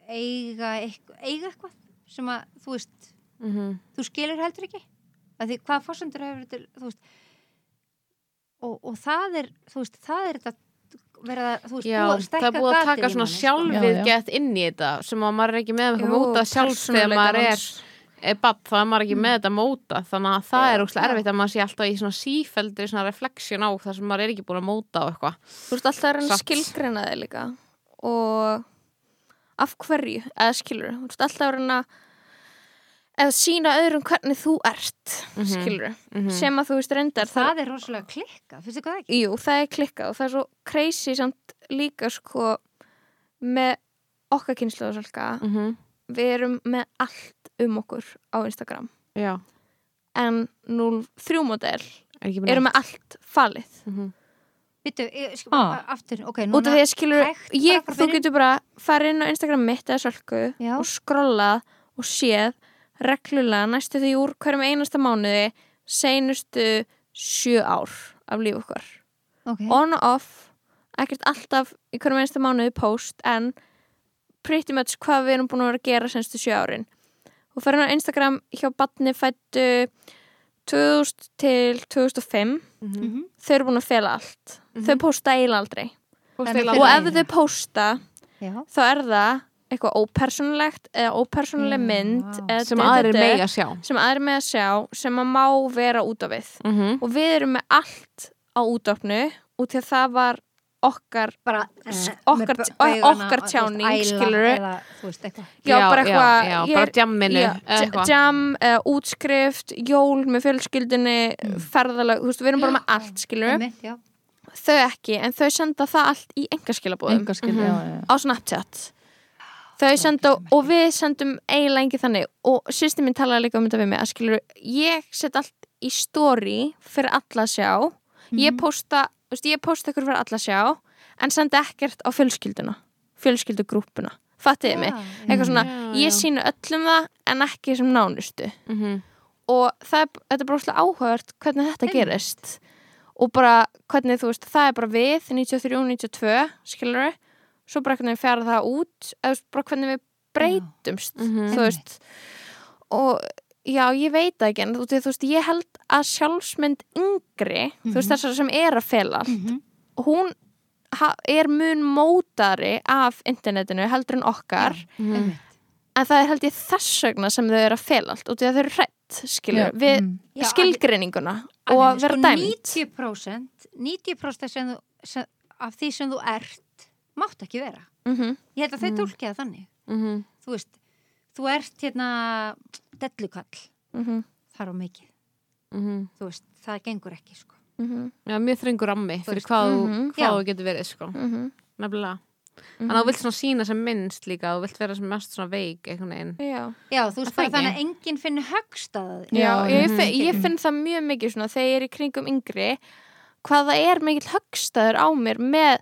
eiga eiga eitthvað sem að, þú veist, Mhm. þú skilur heldur ekki að því hvað fórsendur hefur til þú veist og, og það er, þú veist, það er þetta verið að, þú veist, Já, búa, það stækka er búið að taka svona sko. sjálfið Já, já. gett inn í þetta sem að maður er ekki með eitthvað móta sjálf þegar maður er, er badd, þá er maður ekki með þetta móta þannig að það Já, er úrslega já. erfitt að maður sé alltaf í svona sífeldri svona refleksjón á það sem maður er ekki búin að móta á eitthvað Þú ert alltaf að reyna að Satt. skilgreina þig líka og af hverju, eða skilur þú ert alltaf að reyna eða sína öðrum hvernig þú ert Mhm. skilur mm sem að þú veist reyndar það er rosalega klikka, finnst þið hvað ekki? Jú, það er klikkað og það er svo crazy samt líka sko með okkar kynslu og svolga -hmm. við erum með allt um okkur á Instagram Já, en 03 model er ekki með allt falið mm -hmm. Byttu, ég, sko, Ah. aftur, ok, út núna af því að skilur hægt ég, þú getur bara farið inn á Instagram mitt eða Já. og skrollað og séð reglulega næstu því úr hverjum einasta mánuði seinustu sjö ár af líf okkar. Ok, on og off ekkert alltaf í hverjum einasta mánuði post en pretty much hvað við erum búin að vera að gera senstu sjö árin. Og fyrir á Instagram hjá batni fættu 2000 til 2005 Mhm. þau eru búin að fela allt. Þau posta eiginlega aldrei. Þannig og Fyrir ef þau posta já, þá er það eitthvað ópersonlegt eða ópersonleg Já. mynd eða sem du- aðrir du- du- mega sjá sem aðrir með að sjá sem að má vera út á við mm -hmm. og við erum með allt á útofnu út því að það var okkar bara eh, okkar með okkar og, tjáning, eitthvað já, bara eitthvað já, ég bara djamminu já, eða j- eitthvað. jam, eða útskrift jól með fjölskyldinni Mm. ferðalag, við erum bara með allt skilur Einmitt, já. þau ekki, en þau senda það allt í engaskilabóðum enga skil, Mhm. á Snapchat þau senda og við sendum eiginlega ekki þannig. Og sýsti mín talaði líka um þetta við mig að skilur, ég set allt í story fyrir alla að sjá. Ég Mhm. posta, þú veist, ég posta ykkur fyrir alla að sjá en sendi ekkert á fjölskylduna fjölskyldugrúpuna, fattiði mig? Já, eitthvað svona, ég sínu öllum það en ekki sem nánustu. Mm -hmm. og það er, þetta er bara óslega áhugavert hvernig þetta gerist. Og bara hvernig þú veist, það er bara við 93, 92, skilur svo bara hvernig við fjara það út eða bara hvernig við breytumst Mhm. þú veist og já, ég veit það ekki en þú veist, þú veist, ég held að sjálfsmynd yngri, þú veist, Mhm. þessar sem er að fela allt, Mhm. hún ha, er mun mótari af internetinu heldur en okkar Mhm. En það er held ég þess vegna sem þau eru að fela allt og því að þau eru hrætt, skilur, Já, við mm. Já, skilgreininguna og að vera sko, dæmt 90% 90% sem þú, sem, af því sem þú ert mátt ekki vera mm ég held að þau Mm. tólki það þannig Mhm. þú veist, þú ert hérna dellukall -hmm. þar á mikið, Mhm. þú veist, það gengur ekki sko. Mm Já, mjög þröngur rammi Þú fyrir hvað þú mhm. hvað þú getur verið, sko. -hmm. Nefnilega. Þannig að þú vilt svona sína sem minnst líka, þú vilt vera sem mest svona veik. Já, já, þú veist bara þannig að enginn finnur högst að já, Já, ég, mhm. finn, ég finn það mjög mikið svona þegar ég er í kringum yngri hvað það er mikill högstaður á mér með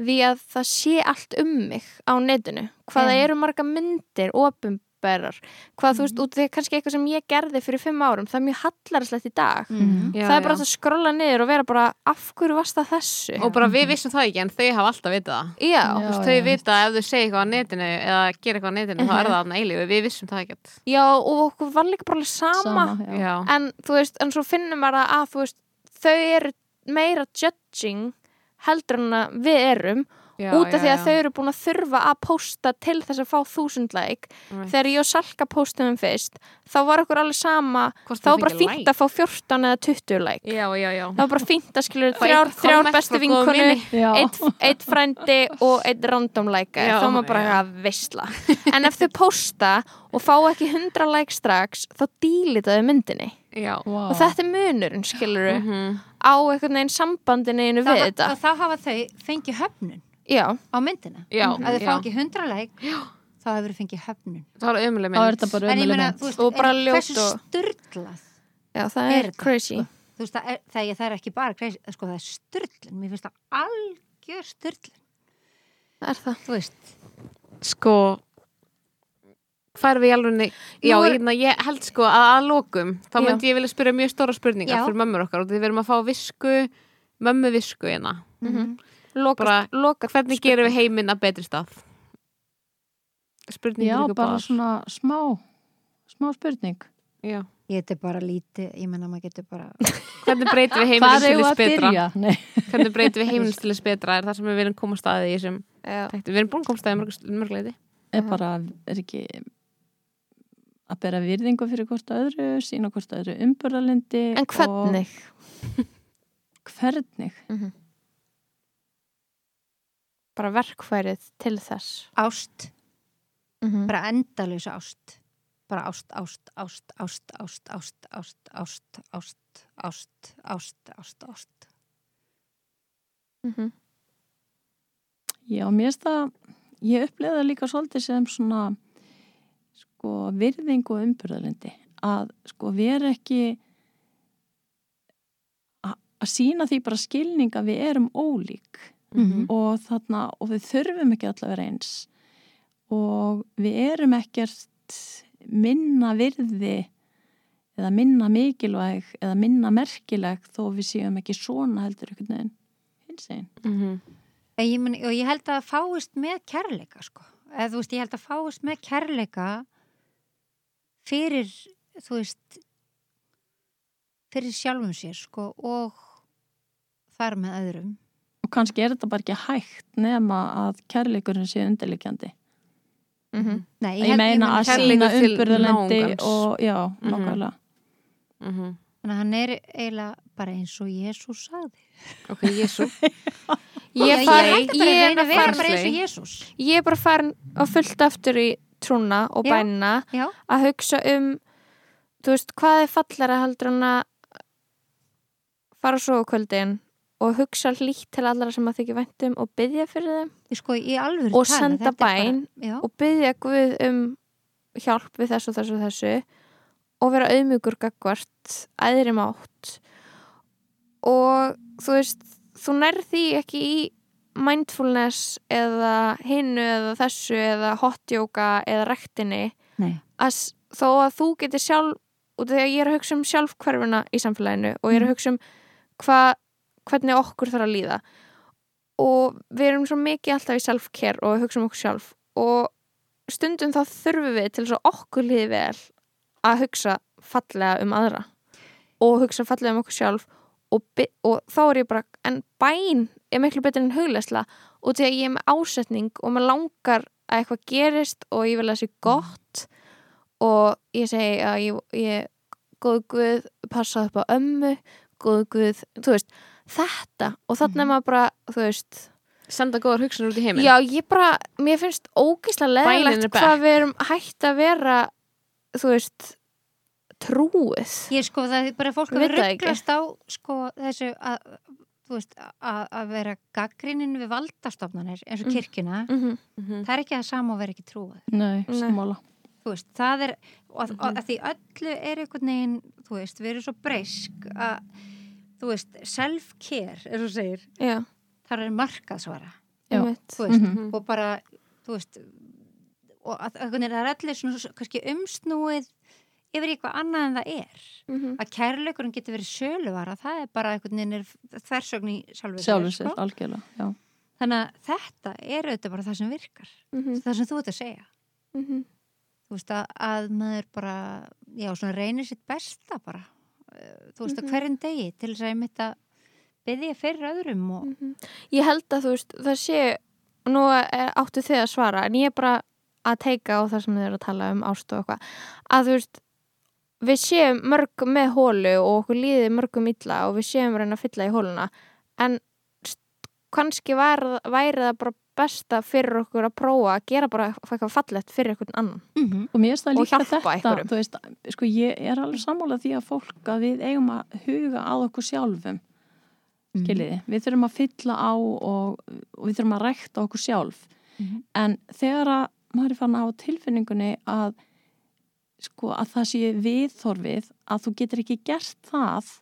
því að það sé allt um mig á netinu hvað það Já. eru marga myndir, opumberar hvað þú veist, út af því að kannski eitthvað sem ég gerði fyrir fimm árum, það er mjög hallarslegt í dag Mhm. Já, það er bara já. að skrolla niður og vera bara af hverju varst það þessu Og bara við vissum það ekki, en þau hafa alltaf vitað það. já, þau já. vita að ef þau segja eitthvað á netinu eða gera eitthvað á netinu, þá er Mhm. það þarna eilífu. Við vissum það ekkert. já, og okkur var líka bara alveg sama, Sama, já. Já. en þú veist, en svo finnum maður að þú veist, þau eru meira judging heldur en við erum Já, út af já, því að já. þau eru búin að þurfa að posta til þess að fá þúsund like Right. þegar ég og Salka postum fyrst þá var okkur alveg sama Hvort þá var bara fínt like. að fá 14 eða 20 like Já, já, já. það var bara fínt að skilur Fá þrjár, þrjár bestu vinkonu eitt, eitt frændi og eitt random like Já, þá maður bara já. að veistla en ef þau posta og fá ekki 100 like strax þá dílitaðu myndinni Já. Vá. og þetta er munurinn skilur Mhm. á einhvern veginn sambandinu einu við þá, þetta þá hafa þau fengið höfnun já, á myndina? Já, að þau fá ekki hundra læk þá hefur þau fengið höfnun. Það er Þá er þetta bara ömuleg mynd. Og bara en ljót hversu og- styrlað já, það Er er, crazy. þú veist, það er, það, er, það er ekki bara crazy, sko, það er styrlun mér finnst það algjör styrlun er það. Þú veist, Sko, færum við í alveg Já, er- ég, ég held sko að að lokum þá myndi ég vilja spyrja mjög stóra spurningar Já. fyrir mömmur okkar. Og því við erum að fá visku mömmu visku hérna. Mhm. Loka, Bara, loka Hvernig gerum við heiminn að betri stað? Spurning Já, bara báðar. svona smá, smá spurning. Já. ég er bara lítið ég menna maður getur bara Hvernig breytum við heiminn til þess að betra? Hvernig breytum við heiminn til þess betra? Er það sem við viljum koma á staði í þessum? Við erum búin að koma á staði mörgleiti er bara, er ekki að bera virðingu fyrir hvort öðru, sína hvort öðru umbörðalindi en hvernig hvernig bara verkfærið til þess ást, mm bara endalaus ást bara ást, ást, ást, ást, ást, ást, ást, ást, ást, ást, ást, ást, ást. -hmm. Já, mér finnst það ég upplega það líka svolítið sem svona sko virðingu og umbörðalindi að sko vera ekki að sína því bara skilning að við erum ólík Mhm. og þarna og við þurfum ekki alltaf að vera eins og við erum ekkert minna virði eða minna mikilvæg eða minna merkileg þó við séum ekki svona heldur einhvern veginn hins einn. Mhm. En Ég meni, og ég held að fáist með kærleika sko. eða þú veist, ég held að fáist með kærleika fyrir þú veist fyrir sjálfum sér sko og þar með öðrum og kannski er þetta bara ekki hægt nema að kærleikurinn sé undirleikjandi Mhm. Nei, ég, held- meina að sína náungans. og já, Mhm. nákvæmlega Mhm. Þannig að hann er eiginlega bara eins og Jésús sagði. Ok, Jésu ég, Já, ég ég, bara er bara eins og Jésús. ég er bara farin að fullt aftur í trúna og Já. bænina Já, að hugsa um þú veist, hvað er fallara heldur en að fara svo kvöldin og hugsa hlýtt til allara sem að þykja væntum og byggja fyrir þeim. Sko Og senda bara- bæn Já, og byggja Guð um hjálp við þessu og þessu og þessu og vera auðmjúkur gagvart æðri mátt. Og þú veist þú nærð því ekki í mindfulness eða hinnu eða þessu eða hotjóka eða rektinni að þó að þú getur sjálf og þegar ég er að hugsa um sjálfhverfuna í samfélaginu og ég er að hugsa um hva, hvernig okkur þarf að líða. Og við erum svo mikið alltaf í self-care og hugsa um okkur sjálf og stundum þá þurfum við til þess að okkur líði vel að hugsa fallega um aðra og hugsa fallega um okkur sjálf og, og þá er ég bara en bæn er miklu betur en hugleysla og því að ég er með ásetning og maður langar að eitthvað gerist og ég vil að það sé gott og ég segi að ég, ég góð guð, passa upp á ömmu góð guð, þú veist þetta og þannig er maður bara, þú veist Senda góðar hugsanir út í heiminn. Já, ég bara, mér finnst Bænin leðilegt back. hvað við erum hægt að vera þú veist trúið Ég sko það er bara fólk að rugglast á sko þessu að veist, að, að vera gaggrinin við valdastofnanir eins og Mm. kirkjuna. Mm Mhm. það er ekki það sama og vera ekki trúið Nei, þú veist, það er og að, Mhm. og að því öllu er einhvern veginn þú veist, við erum svo breysk að þú veist, self-care eins og þú segir, já, það er markaðsvara veist, Mhm. og bara þú veist og að, að, það er allir svona svo- kannski umsnúið yfir eitthvað annað en það er Mhm. að kærleikurinn getur verið söluvara það er bara einhvern veginn er þversögn í sjálfur Sjálfur sér, sko. algjörlega, já. þannig að þetta er auðvitað bara það sem virkar Mhm. það sem þú ert að segja Mhm. þú veist að, að maður bara já, svona reynir sitt besta bara þú veist Mhm. að hverjum degi til þess að ég mitt að byggja fyrir öðrum og Mhm. Ég held að þú veist, það sé nú er, áttu þið að svara en ég er bara að teika á það sem þið eru að tala um ást og eitthvað að þú veist, við séum mörg með hólu og okkur líði mörgum illa og við séum reyna að fylla í hóluna en kannski væri það bara besta fyrir okkur að prófa að gera bara eitthvað fallegt fyrir einhvern annan mm Og mér finnst það Og líka hjálpa þetta, einhverjum. þú veist, sko ég er alveg sammála því að fólk að við eigum að huga að okkur sjálfum, Mhm. skiljiði. Við þurfum að fylla á og, og við þurfum að rækta okkur sjálf. Mhm. En þegar að maður er fann á tilfinningunni að sko að það sé viðþorfið að þú getur ekki gert það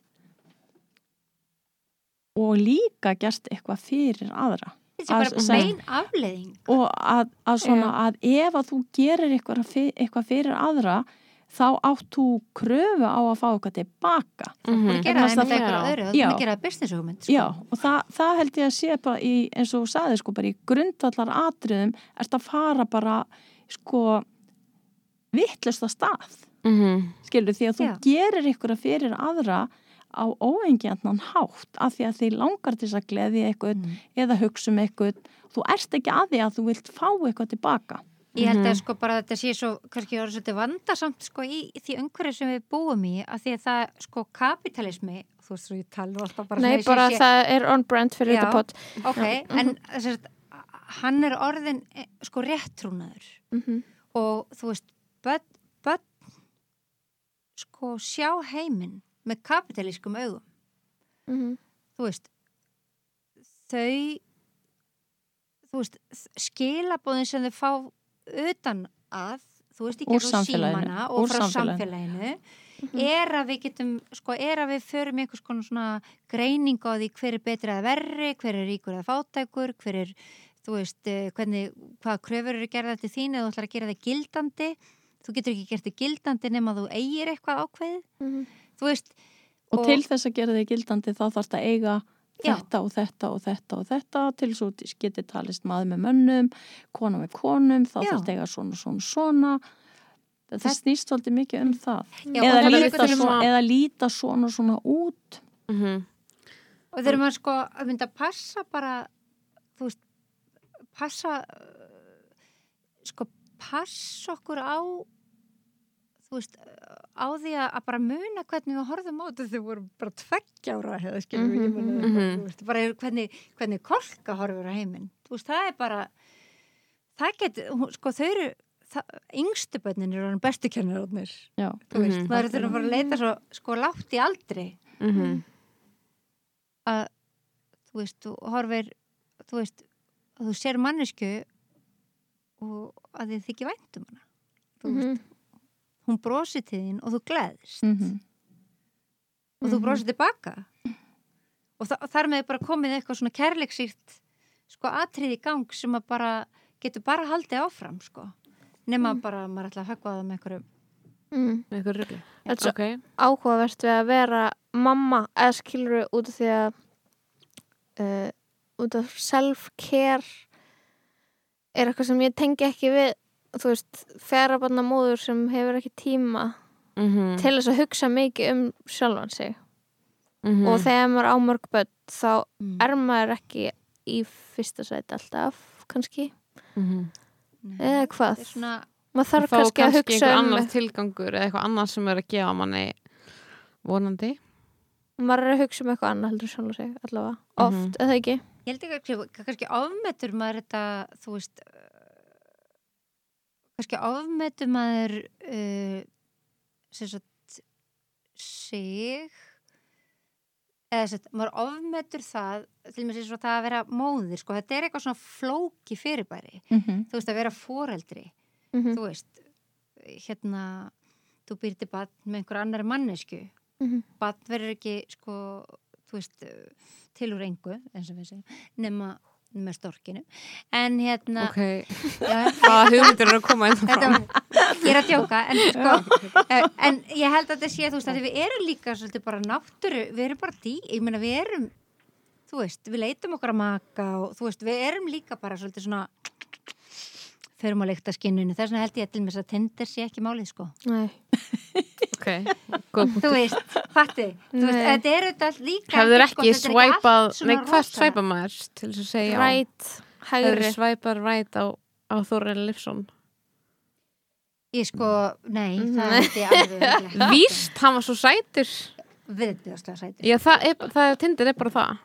og líka gert eitthvað fyrir aðra. Þetta er bara bein afleðing og að, að svona að ef að þú gerir eitthvað, fyrir aðra þá átt þú kröfu á að fá eitthvað tilbaka Mhm. gera það Vegna þess með að eitthvað það- öðru Já. þarf að gera það business hugmynd sko. já, og það, það held ég að sé bara í, eins og þú sagði sko bara í grundvallar atriðum ert að fara bara sko vittlust að stað Mhm. skilur því að þú Já. gerir eitthvað fyrir aðra á óengjarnan hátt af því að þið langar til þess að gleði eitthvað Mm. eða hugsa um eitthvað þú ert ekki að því að þú vilt fá eitthvað tilbaka Ég held að Mhm. sko bara að þetta sé svo kannski orðið svolítið vandasamt sko í því umhverju sem við búum í að því að það sko kapitalismi þú veist svo ég tala alltaf bara Nei, og bara sé- það er on brand fyrir Já. þetta pot ok, en þess að hann er orðin eh, sko réttrúnaður mm -hmm. og þú veist börn, börn sko sjá heiminn með kapitalískum augum Mhm. þú veist þau þú veist skilabóðin sem þau fá utan að þú veist, gegnum samfélaginu, símana og frá samfélaginu. samfélaginu er að við getum, sko, er að við förum einhvers konar svona greining á því hver er betri eða verri, hver er ríkur eða fátækur, hver er þú veist, eh, hvernig, hvaða kröfur eru gerða til þín eða þú ætlar að gera það gildandi þú getur ekki gert það gildandi nema þú eigir eitthvað ákveðið, Mhm. þú veist Og, til þess að gera þig gildandi þá þarfst að eiga Já. þetta og þetta og þetta og þetta til svo getur talist maður með mönnum, kona með konum, þá þarfst að eiga svona, svona, svona. Þetta Það- snýst svolítið mikið um það. Já, eða, og það líta veginn svo, svona- eða líta svona, svona út. Mhm. Og þegar maður sko að mynda að passa bara, þú veist, passa, sko, passa okkur á, þú veist, á því að, að bara muna hvernig við horfum á þetta þegar við vorum bara tveggja ára, hefði skilur við, muni Mhm. eitthvað, þú veist, bara hvernig, hvernig kolka horfur á heiminn. Þú veist, það er bara, það getur, sko, þau eru, það, yngstu bönnin eru hann bestu kennararnir, Já. þú veist, Mhm. maður þurfa bara að leita svo, sko, látt í aldri Mhm. að þú veist, þú horfir þú veist, að þú sér mannesku og að þið þykir væntum hana þú Mhm. veist, hún brosi til þín og þú gleðist Mm og þú Mhm. brosir tilbaka. Og þa þar með er bara komið eitthvað svona kærleiksýrt sko atrið í gang sem að bara getur bara haldið áfram sko. Nema bara að maður ætla að höggva það með einhverju Mm. Með eitthvað rugli. Þetta er svo Ok. áhugavert við að vera mamma eða skilur út af því að uh, út af self-care er eitthvað sem ég tengi ekki við þú veist, fjarabarna móður sem hefur ekki tíma Mhm, til þess að hugsa mikið um sjálfan sig mhm. og þegar maður á mörg börn þá Mm. er maður ekki í fyrsta sæti alltaf kannski, Mhm. eða hvað er svona, maður þarf kannski að hugsa einhver um annar tilgangur eða eitthvað annað sem er að gefa manni vonandi maður er að hugsa um eitthvað annað heldur en sjálfan sig allavega, oft, Mhm. eða ekki ég held ekki að kannski ofmetur maður þetta, þú veist kannski ofmetur maður uh, sagt sig eða sagt, maður ofmetur það til mér sem svo það að vera móðir sko, þetta er eitthvað svona flóki fyrirbæri Mhm. þú veist að vera foreldri mm þú veist hérna, þú býr til bann með einhver annari mannesku -hmm. bann verður ekki sko, þú veist, til úr engu og nema með storkinu. En hérna ok, já, hvaða hugmyndir eru að koma inn þetta, fram? ég er að djóka en, sko, eh, en ég held að þetta sé þú veist, að við erum líka svolítið bara náttúru við erum bara dý, ég meina við erum þú veist, við leitum okkar að maka og þú veist, við erum líka bara svolítið svona förum að leikta skinnunu þess vegna held ég til mér að Tinder sé ekki málið sko. Nei. ok, góð þú veist, fatti þú veist, þetta er auðvitað líka hefur sko, ekki er svæpað nei, hvað rosa. svæpa maður til þess að segja rætt, hægri. svæpað ræt á, á Þorren Lifson Ég sko, nei, Mhm. það held ég alveg víst, hann var svo sætur. Viðbjóðslega sætir já, það er, það er Tinder er bara það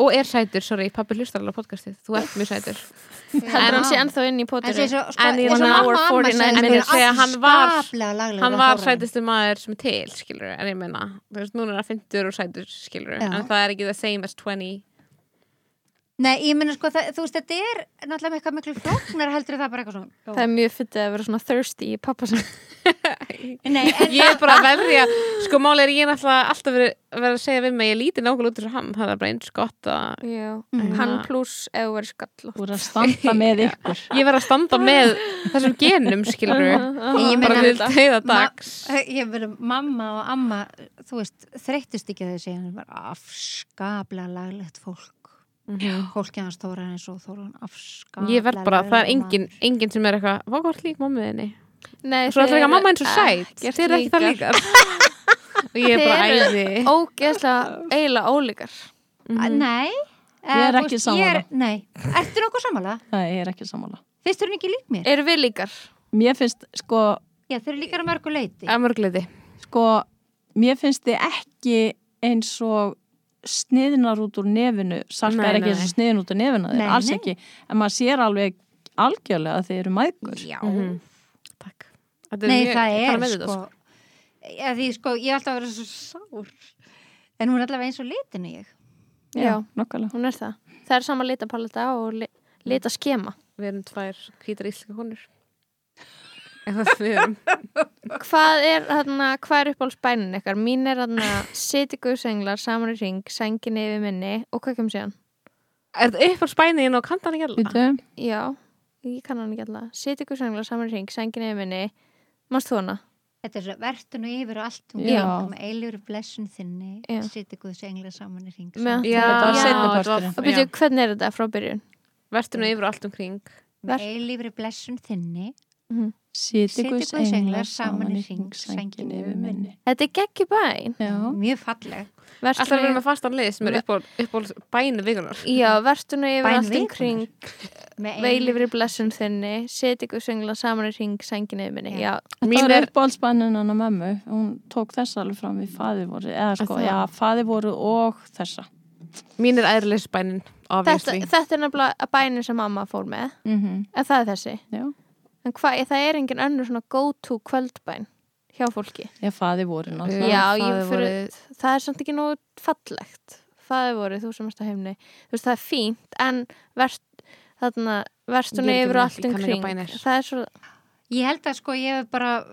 og er sætur, sorry, pappi hlustar alveg á podcastið. Þú ert mjög sætur. Heldur hann sé ennþá inn í En svo, sko, En ég mamma og Hour amma 49 sagði, En ég segi að hann var- hann var sætustu maður sem er til, skilur en ég meina, þú veist, núna er það 50 og sætur, skilur Já. en það er ekki the same as 20 Nei, ég meina sko, það, þú veist, þetta er náttúrulega eitthvað miklu flóknar heldur það bara eitthvað svona það er mjög fyndið að vera svona thirsty í pappa sem Nei, en ég er bara að verja, sko máli er ég náttúrulega alltaf verið verið að segja við mig, ég líti nákvæmlega út og hann, það er bara eins gott að Já. Mhm. hann pluss þú verið skall Þú er að standa með ykkur. Ég verð að standa með þessum genum, skilur Ég bara meina- til heiða Ma- dags. ég meina, mamma og amma þú veist, þreyttust ekki að var fólkið hans Þóra eins og Þóra afskaplega ég verð bara, það er laglegur engin, sem er eitthvað, hvað gott lík mammiðinni Nei, svo er það þið ekki að mamma eins og eru sæt. Ekkert þið er ekki það líkar. og ég er bara æði. ógeðslega eiginlega ólíkar. Að- Nei. Ég er eh, þú ekki er- sammála. Nei, ertu nokkuð sammála? Nei, ég er ekki sammála. Finnst þú ekki lík mér? eru við líkar? Mér finnst, sko, Já, þau eru líkar að mörgu leiti að mörgleiti sko mér finnst þið ekki eins og sniðnar út úr nefinu. Salka Nei, er ekki og sniðin út úr nefinu þeir, Nei, alls nei. ekki, en maður sér alveg algjörlega að þið eru mæðgur Já. Mhm. takk. Þetta Nei, mjög- það ég er með þetta, sko. Já, því sko, ég er alltaf að vera svo sár. En hún er allavega eins og litinu ég. Já. hún er það. Það er sama litapaletta og li lita skema við erum tvær hvítar íslenska konur hvað er, þarna, hvað er uppáhaldsbænin ykkar? mín er þarna siti guðsenglar saman í ring, sengin yfir minni og hvað kemur síðan? er þetta upp á spæniðin og kantan ekki Býtu, já, ég kann hann ekki alltaf siti guðsenglar saman í ring, sengin yfir minni mannst þú hana? Þetta er svo verðun og yfir og allt um Já. með eilur blessun þinni Já. siti guðs engla saman í ring Með- já, Þetta var Já. og byrju, hvernig er þetta frá byrjun? verðinu yfir og allt um kring með eilur blessun þinni siti siti guðs guðs englar saman í hring sængin yfir minni. Þetta er geggjur bæn. Já, Mjög falleg. Alltaf við erum með fastan lið sem er upp á, upp á bænu vikunar já, verðtuna yfir allt um vikunar. kring með veil eilífri- yfir blessun þinni. Siti guðsenglar saman í ring, sengin yfir minni. Já, Þetta Mín var er- uppáhaldsbænin hann að mömmu. Hún tók þessa alveg fram við faði voru eða sko, já, faði voru og þessa. Mín er æðrilegisbænin þetta, obviously þetta er nefnilega bænin sem mamma fór með. Mm en það er þessi. Já, En hvað, það er engin önnur svona go-to kvöldbæn hjá fólki. já, faði voru náttúrulega Já, það ég er fyrir- vorið- Það er samt ekki nógu fallegt. Það er vorið, þú sem erst að heimni. Þú veist, það er fínt, en verst, þarna, verstunni er yfir og allt ég um kann ekki kring. bænir. Það er svo, Ég held að sko ég hef bara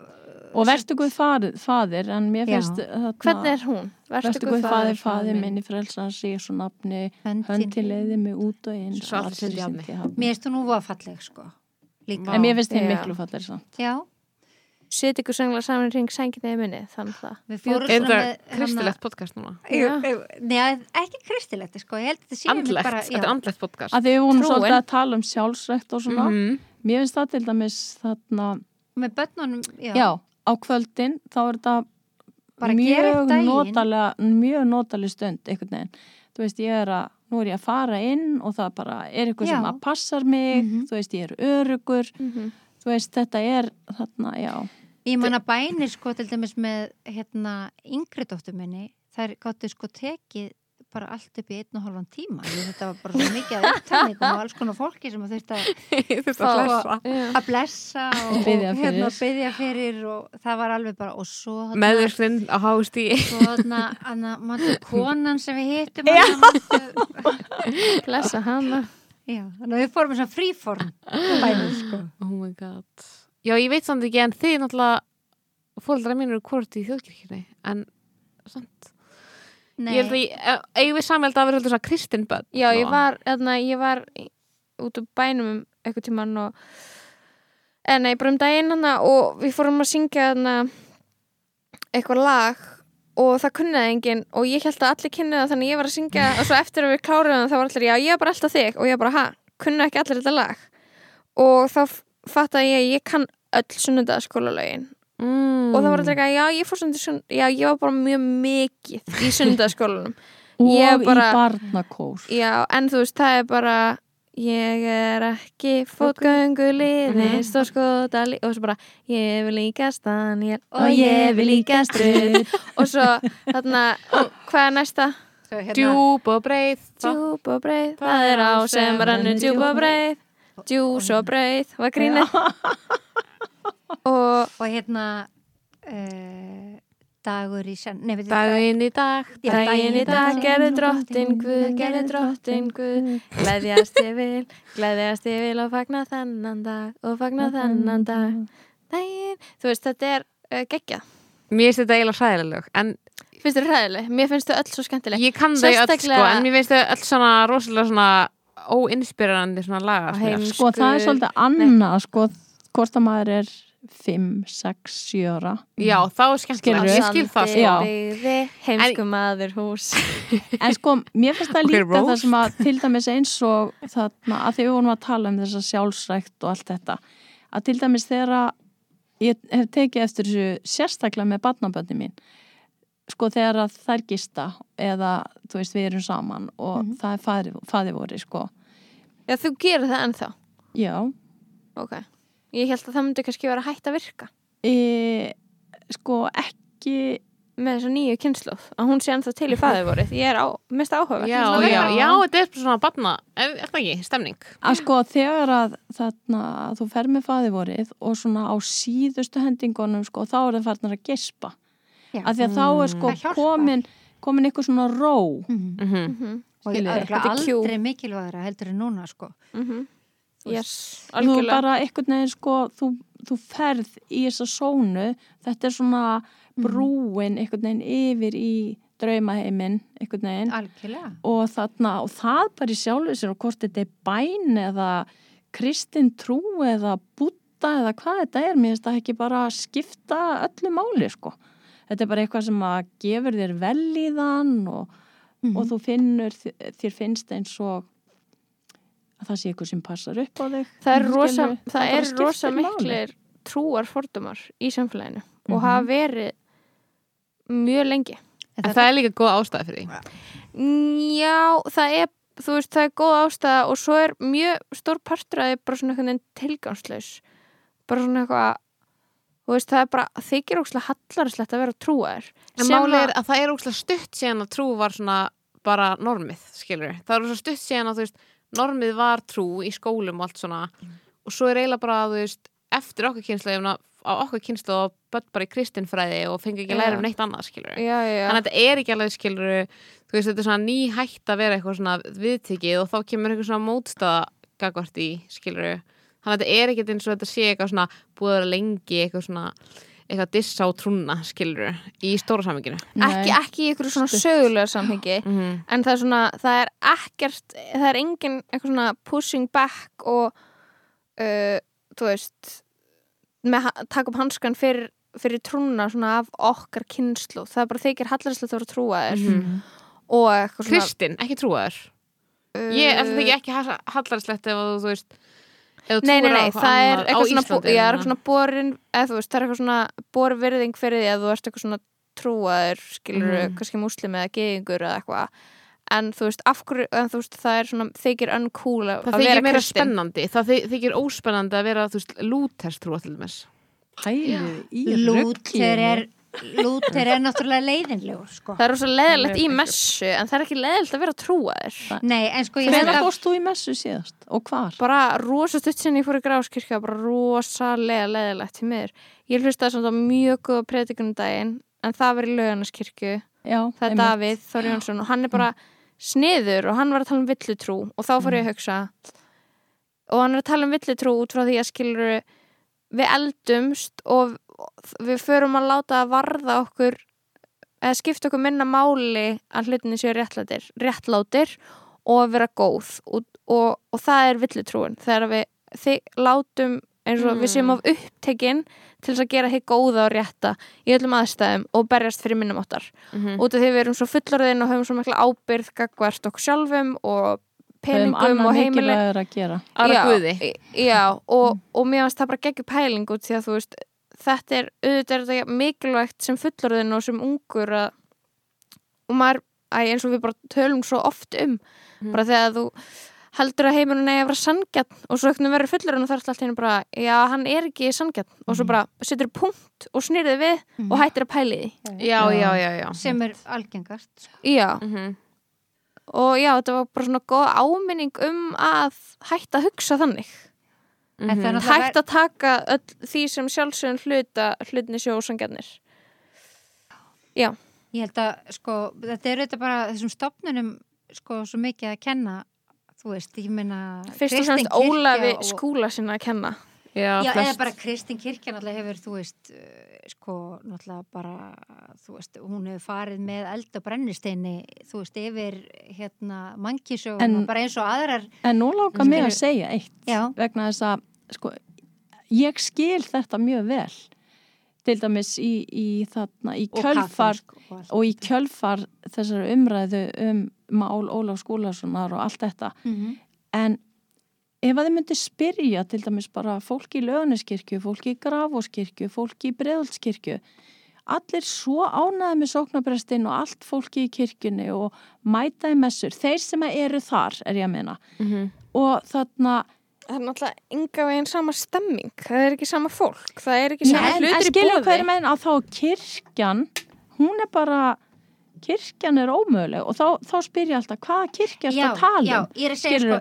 og verstu guð fadir, en mér finnst þarna, hvernig er hún? verstu guð fadir, fadir minni frelsan sé svo nafni hönd til höndin leiði mig út og inn Svo allt syndi hafni. Mér finnst þú nú að falleg sko Líka. En mér finnst Já. miklu fallir samt. Já. Setja ykkur sengla saman í ring sengið í minni þannig það. Við fórum Er þetta með kristilegt podcast núna? Nei, ekki kristilegt, sko, ég held að þetta sé Andlegt, bara, þetta er andlegt podcast. Að því við vorum Trúin. svolítið að tala um sjálfsrækt og svona. Mhm. mér finnst það til dæmis þarna með börnunum, já, já, á kvöldin þá er þetta mjög notalega mjög notaleg stund einhvern veginn. Þú veist, ég er að, nú er ég að fara inn og það bara er eitthvað sem Já. að passar mig Mhm. þú veist, ég er örugur Mhm. þú veist, þetta er þarna, já Ég manna bænir sko til dæmis með hérna yngri dóttur minni þær gáttu sko tekið bara allt upp í einn og hálfan tíma ég, þetta var bara svo mikið að upptækningum og alls konar fólki sem að þurfti að, blessa. Og, Og biðja og hérna, fyrir. fyrir og það var alveg bara og svo Meðurfinn á hástí konan sem við hittum blessa hana. Já, þannig að við fórum með svona fríform bænir sko. Oh my god. Já, ég veit samt ekki en þið náttúrulega fóldra mín eru hvort í þjóðkirkjunni en samt Nei, Ég held að ég, eh, eigum við samheld að vera svona kristin börn. Já ég Svona. var, þarna, ég var í- út úr bænum um eitthvað tíman og en nei, bara um daginn hana og við fórum að syngja hana eitthvað lag og það kunnaði enginn og ég held að allir kynnaði það þannig ég var að syngja og svo eftir að við kláruðum það var allir já ég er bara alltaf þig. Og ég bara ha, kunna ekki allir þetta lag? Og þá fattaði ég að ég kann öll sunnundaskólalögin mm. og það var allir ekki já ég fór sunn- já ég var bara mjög mikið í sunnundaskólanum og bara- í barnakór. Já en þú veist það er bara ég er ekki fótgöngu liði Mhm. stórskóta og svo bara ég vil líka stann Og ég vil líka struð og svo þarna og hvað er næsta? svo hérna, Djúb og breið. Djúb og breið, það er á sem rannur djúb og breið. Djús og breið, var grínið og og hérna uh, dagur í senn Daginn í dag Já, daginn í dag gerði drottin Guð, gerði drottin Guð. Gleðjast ég vil, gleðjast ég vil og fagna þennan dag og fagna þennan dag. daginn, þú veist þetta er uh, geggjað, Mér finnst þetta eiginlega hræðileg en finnst þér hræðileg? Mér finnst þau öll svo skemmtileg. Ég kann þau öll sko Sérstaklega- en mér finnst þau öll svona rosalega svona óinspirerandi svona laga sko það er svolítið annað sko hvort að maður er 5, 6, 7 ára. Já, þá er skemmtilega, ég skil það sko. Já. byggði, heimsku maður hús en sko mér finnst það líka roast. það sem að til dæmis eins og þarna að því við vorum að tala um þessa sjálfsrækt og allt þetta að til dæmis þegar ég hef tekið eftir þessu sérstaklega með barnabönni mín sko þegar að þær gista eða þú veist við erum saman og Mhm. það er faði, faði voru sko. Já þú gerir það ennþá? Já. Ok, ég held að það myndi kannski vera hægt að virka. E, sko ekki með þessa nýju kynnslóð að hún sé ennþá til í fæðivorið ég er á, mest áhuga Já, já, vera. já, þetta er svona barna er er það ekki, stemning? Að sko þegar að þarna að þú fer með faði vorið og svona á síðustu hendingunum sko þá er það farnar að gespa. Já. að því að þá er sko Það hjálpar. komin komin eitthvað svona ró. Mhm. mm -hmm. mhm, og Skiljiði, örugglega þetta er aldrei mikilvægra heldur en núna sko. Mhm yes, þú algjörlega. bara einhvern veginn sko þú, þú ferð í þessa sónu. Þetta er svona brúin einhvern veginn yfir í draumaheimin einhvern veginn. Algjörlega. Og þarna og það bara í sjálfu sér og hvort þetta er bæn eða kristin trú eða búta eða hvað þetta er mér finnst það ekki bara skipta öllu máli sko. Þetta er bara eitthvað sem að gefur þér vel í þann og, og þú finnur þér finnst eins og að það sé eitthvað sem passar upp á þig. Það er rosa, það bara er rosa miklir trúar fordumar í samfélaginu og Mhm. hafa verið mjög lengi. En það er líka góð ástæði fyrir því. Mm, já, það er þú veist, það er góð ástæða og svo er mjög stór partur að það er bara svona einhvern veginn tilgangslaus. Bara svona eitthvað þú veist, það er bara, þykir ókslega hallarslegt að vera trúaður. En máli er að það er ógslag stutt síðan að trú var svona bara normið, skilur Það er ógslag stutt síðan að þú veist normið var trú í skólum og allt svona. Og svo er eiginlega bara, þú veist eftir okkar kynslu, á okkar kynslu og börn bara í kristinfræði og fengi ekki að læra um neitt annað, skilur já, já. Þannig að þetta er ekki alveg, skilur þú veist, þetta er svona ný hætt að vera eitthvað svona viðtikið og þá kemur eitthvað svona mótstaða gagvart í, skilur Þannig að þetta er ekki eins og þetta sé eitthvað svona búið að vera lengi eitthvað svona eitthvað dissa á trúna, skilur í stóra saminginu ekki, ekki í ykkur svona sögulega samhengi mm -hmm. en það er svona, það er ekkert það er engin eitthvað svona pushing back og uh, þú veist taka upp hanskan fyrir, fyrir trúna svona af okkar kynslu það er bara þykir hallarslegt að vera trúa þér Mhm. og eitthvað svona Kristinn, ekki trúaður. Ég er það ekki ekki hallarslegt ef þú, þú veist Nei, nei, nei, það er eitthvað svona, Íslandi já, er svona borin, eða þú veist, það er eitthvað svona borin virðing fyrir því að þú ert eitthvað svona trúaður, skilur, Mhm. kannski múslim eða geðingur eða eitthvað en þú veist, af hverju, en þú veist, það er svona þykir uncool að Það að vera þykir meira kristinn. spennandi Það þy- þykir óspennandi að vera, þú veist, lúters trúa til dæmis Pælið í Lúter er. Lúter er náttúrulega leiðinlegur, sko. Það er rosa leðilegt Alveg í messu en það er ekki leðilegt að vera trúaður Nei, en sko ég held að fórst þú í messu síðast og hvar? bara rosa stutt sinni ég fór í gráskirkja bara rosalega leðilegt til mér ég hlustaði samt á mjög góða predikunum daginn en það var í lögarnaskirkju Já, það er. Davíð Þór Jónsson og hann er bara sniður og hann var að tala um villutrú og þá fór ég að hugsa og hann er að tala um villutrú út frá því að skilur við eldumst og við förum að láta að varða okkur eða skipta okkur minna máli að hlutinni séu réttlátir, réttlátir og að vera góð og, og, og það er villutrúin þegar við þi, látum eins og við séum Mm. of upptekinn til þess að gera hér góða og rétta í öllum aðstæðum og berjast fyrir minnumáttar Mhm. út af því við erum svo fullorðin og höfum svo mikla ábyrð gagvart okkur sjálfum og peningum og heimili mikilvægur að gera. Já, já, og, og mér finnst það bara geggjur pæling út því að þú veist þetta er auðvitað er þetta mikilvægt sem fullorðin og sem ungur að, og maður, æ, eins og við bara tölum svo oft um Mhm. bara þegar þú heldur að heimurinn eigi að vera sangjarn og svo ekkert verður fullorðin og það er alltaf hérna bara já, hann er ekki sangjarn og svo bara setur punkt og snýrið við og hættir að pæli því. Já, já, já, já. Sem er algengast, sko. já, Mhm. og já, þetta var bara svona góð áminning um að hætta að hugsa þannig Mhm. náttúrulega hægt að taka öll því sem sjálfsögum hluta hlutinni sjósangjarnir já, Ég held að, sko, þetta er auðvitað bara þessum stopnunum, sko, svo mikið að kenna, þú veist, ég meina fyrst og kristin fremst Ólafi og- skúla sinna að kenna. Já, Já, eða bara Kristín Kirkja náttúrulega hefur, þú veist, sko, náttúrulega bara, þú veist, hún hefur farið með eld og brennisteini, þú veist, yfir, hérna, mannkísöguna, En- bara eins og aðrar, En nú langar mig að segja eitt Já. vegna þess að sko, ég skil þetta mjög vel til dæmis í, í, þarna, í kjölfar kaþólsk og allt. og í kjölfar þessar umræðu um mál Ólaf Skúlasonar og allt þetta Mhm. en ef að þið myndi spyrja til dæmis bara fólk í löganiskirkju, fólk í grafóskirkju, fólk í breðaldskirkju allir svo ánæði með sóknarprestin og allt fólki í kirkjunni og mæta í messur, þeir sem eru þar er ég að meina. Mhm. og þarna það er náttúrulega enga veginn sama stemming það er ekki sama fólk, það er ekki sama en, en hlutur í skilja hvað bóði er með að þá kirkjan hún er bara kirkjan er ómöguleg og þá, þá spyr ég alltaf hvaða kirkja er Já, að tala um? ég er sko,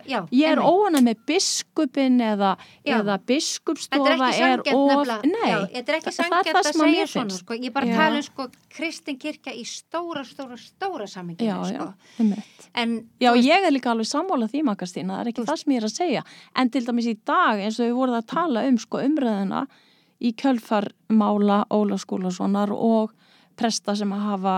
er einmitt. óana með biskupin eða, eða biskupstofa er of nei, já, þetta er ekki það- það það að sem að segja svona, sko, ég bara Já. tala um, sko, Kristin kirkja í stóra, stóra, stóra já, sko. En, já, veist, ég er líka alveg sammála því makastína, það er ekki það sem ég er að segja. En til dæmis í dag eins og við vorum að tala um sko umræðina í kjölfarmála Óla Skúlasonar og presta sem að hafa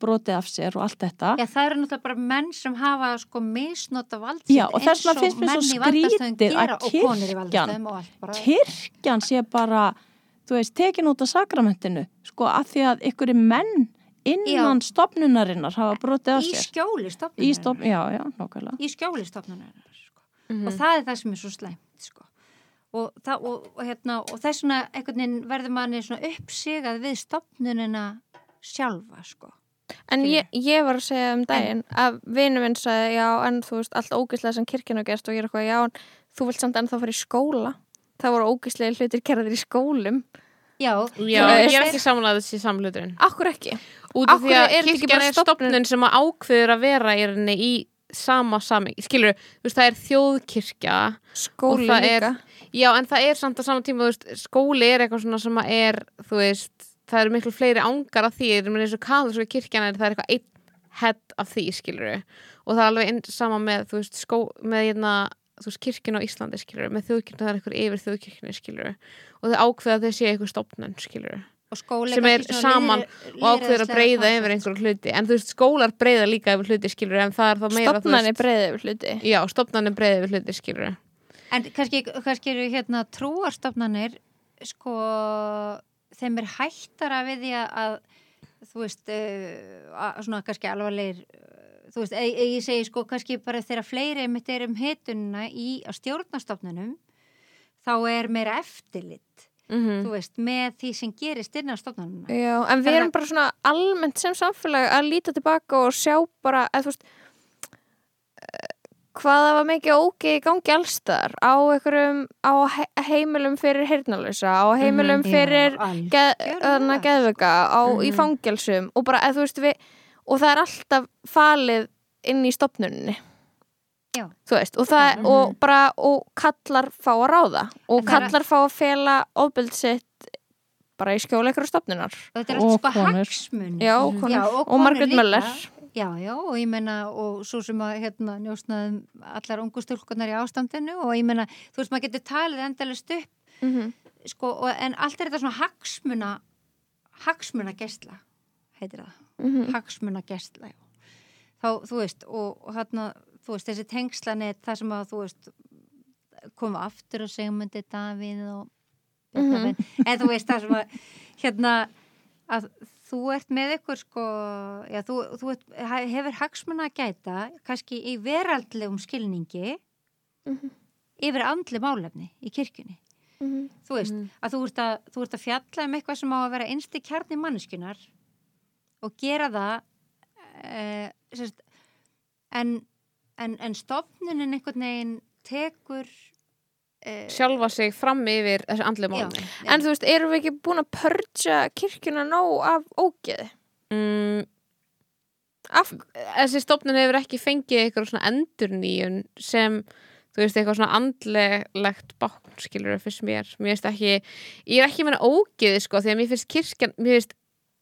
brotið af sér og allt þetta Já, það eru náttúrulega bara menn sem hafa sko misnota vald Já, og þess vegna finnst mér svo í skrítið að í kirkjan- valdastöðum og allt bara. kirkjan sé bara þú veist, tekin út af sakramentinu sko, að því að ykkur menn innan stopnunarinnar hafa brotið af Í sér skjóli í stopnunar. stopn, já, já, nákvæmlega Í skjóli stopnunar. Sko. Mhm. Og það er það sem er svo slæmt, sko. Og, það, og, og, hérna, og þess vegna verður manni uppsigað við stopnunina sjálfa, sko. En ég, ég var að segja um daginn að vinur minn sagði, já, en þú veist, allt ógislega sem kirkjan á gerst og ég er eitthvað, já, en þú vilt samt ennþá fara í skóla. Það voru ógislega hlutir gerðir í skólum. Já, Já, ég er ekki samanlega þessi samluturinn Akkur ekki. Út Af því að er bara er stofnun? stopnun sem að ákveður að vera í rauninni í sama sami skilur, þú veist, það er þjóðkirkja Skóli Og það líka. er- Já, en það er samt á sama tíma, þú veist, skóli er eitthvað svona sem að er, þú veist, það eru miklu fleiri ángar af því, eins og katholska kirkjan er, það er eitthvað einn head af því, skilur og það er alveg einn sama með, þú veist, skó, með hérna, þú veist, kirkjan á Íslandi, skilur með þjóðkirkjan, það er eitthvað yfir þjóðkirkjunni, skilur og það ákveða sé eitthvað stopnun, skilur og skóli sem er saman lýðræ- og ákveður að breyða konsept, yfir einhverju hluti, en þú veist, skólar breyða líka yfir hluti, skilur en það er þá meira, Stopnarnir breiði yfir hluti. já, stopnarnir breyða yfir hluti, skilur En kannski, kannski eru hérna trúarstofnanir sko þeim er hættara við því að- að þú veist að, svona kannski alvarlegir uh, þú veist, e, ég segi sko kannski bara þegar fleiri mitt er um hitununa í á stjórnastofnunum þá er meira eftirlit Mhm. þú veist, með því sem gerist innan stofnununa Já, en við erum bara svona almennt sem samfélag að líta tilbaka og sjá bara, eða þú veist eh, hvað það var mikið ógeð í gangi allstar á á he- heimilum fyrir heyrnalösa, á heimilum fyrir geð, þarna algjörlega. geðvöka á, í Mhm. fangelsum og bara, veist við og það er alltaf falið inn í stopnunni Já. þú veist, og það, Mhm. og bara og kallar fá að ráða og er- kallar fá að fela ofbeld sitt bara í skjóla ykkur stopnunar þetta er Og sko konur. Mhm. og og líka. Möller Já, já, og ég meina, og svo sem að hérna njósnaðum allar ungu stúlkunar í ástandinu og ég meina, þú veist, maður getur talið endalist upp, mm sko, og, en allt er þetta svona hagsmuna, hagsmuna gæsla, heitir það, -hmm. hagsmuna gæsla. Þá, þú veist, og, og hérna, þú veist, þessi tengslanett, það sem að, þú veist, komu aftur og segmundi Davíð og, Mhm. en þú veist, það sem að, hérna, að þú ert með ykkur sko, já, þú, þú ert, hefur hagsmuna að gæta, kannski í veraldlegum skilningi, Mhm. yfir andli málefni í kirkjunni. Mhm. Þú veist, að þú ert að, þú ert að fjalla um eitthvað sem á að vera einsti kjarni manneskunar og gera það e, sérst, en, en, en stofnunin einhvern veginn tekur sjálfa sig fram yfir þessu andlega já. En þú veist, erum við ekki búin að pörja kirkjuna nóg af ógeði? mm, Af, þessi stofnun hefur ekki fengið eitthvað svona endurnýjun sem þú veist, eitthvað svona andlegt bákn, skilur það fyrst mér mér finnst ekki, ég er ekki meina ógeði sko, því að mér finnst kirkjan mér finnst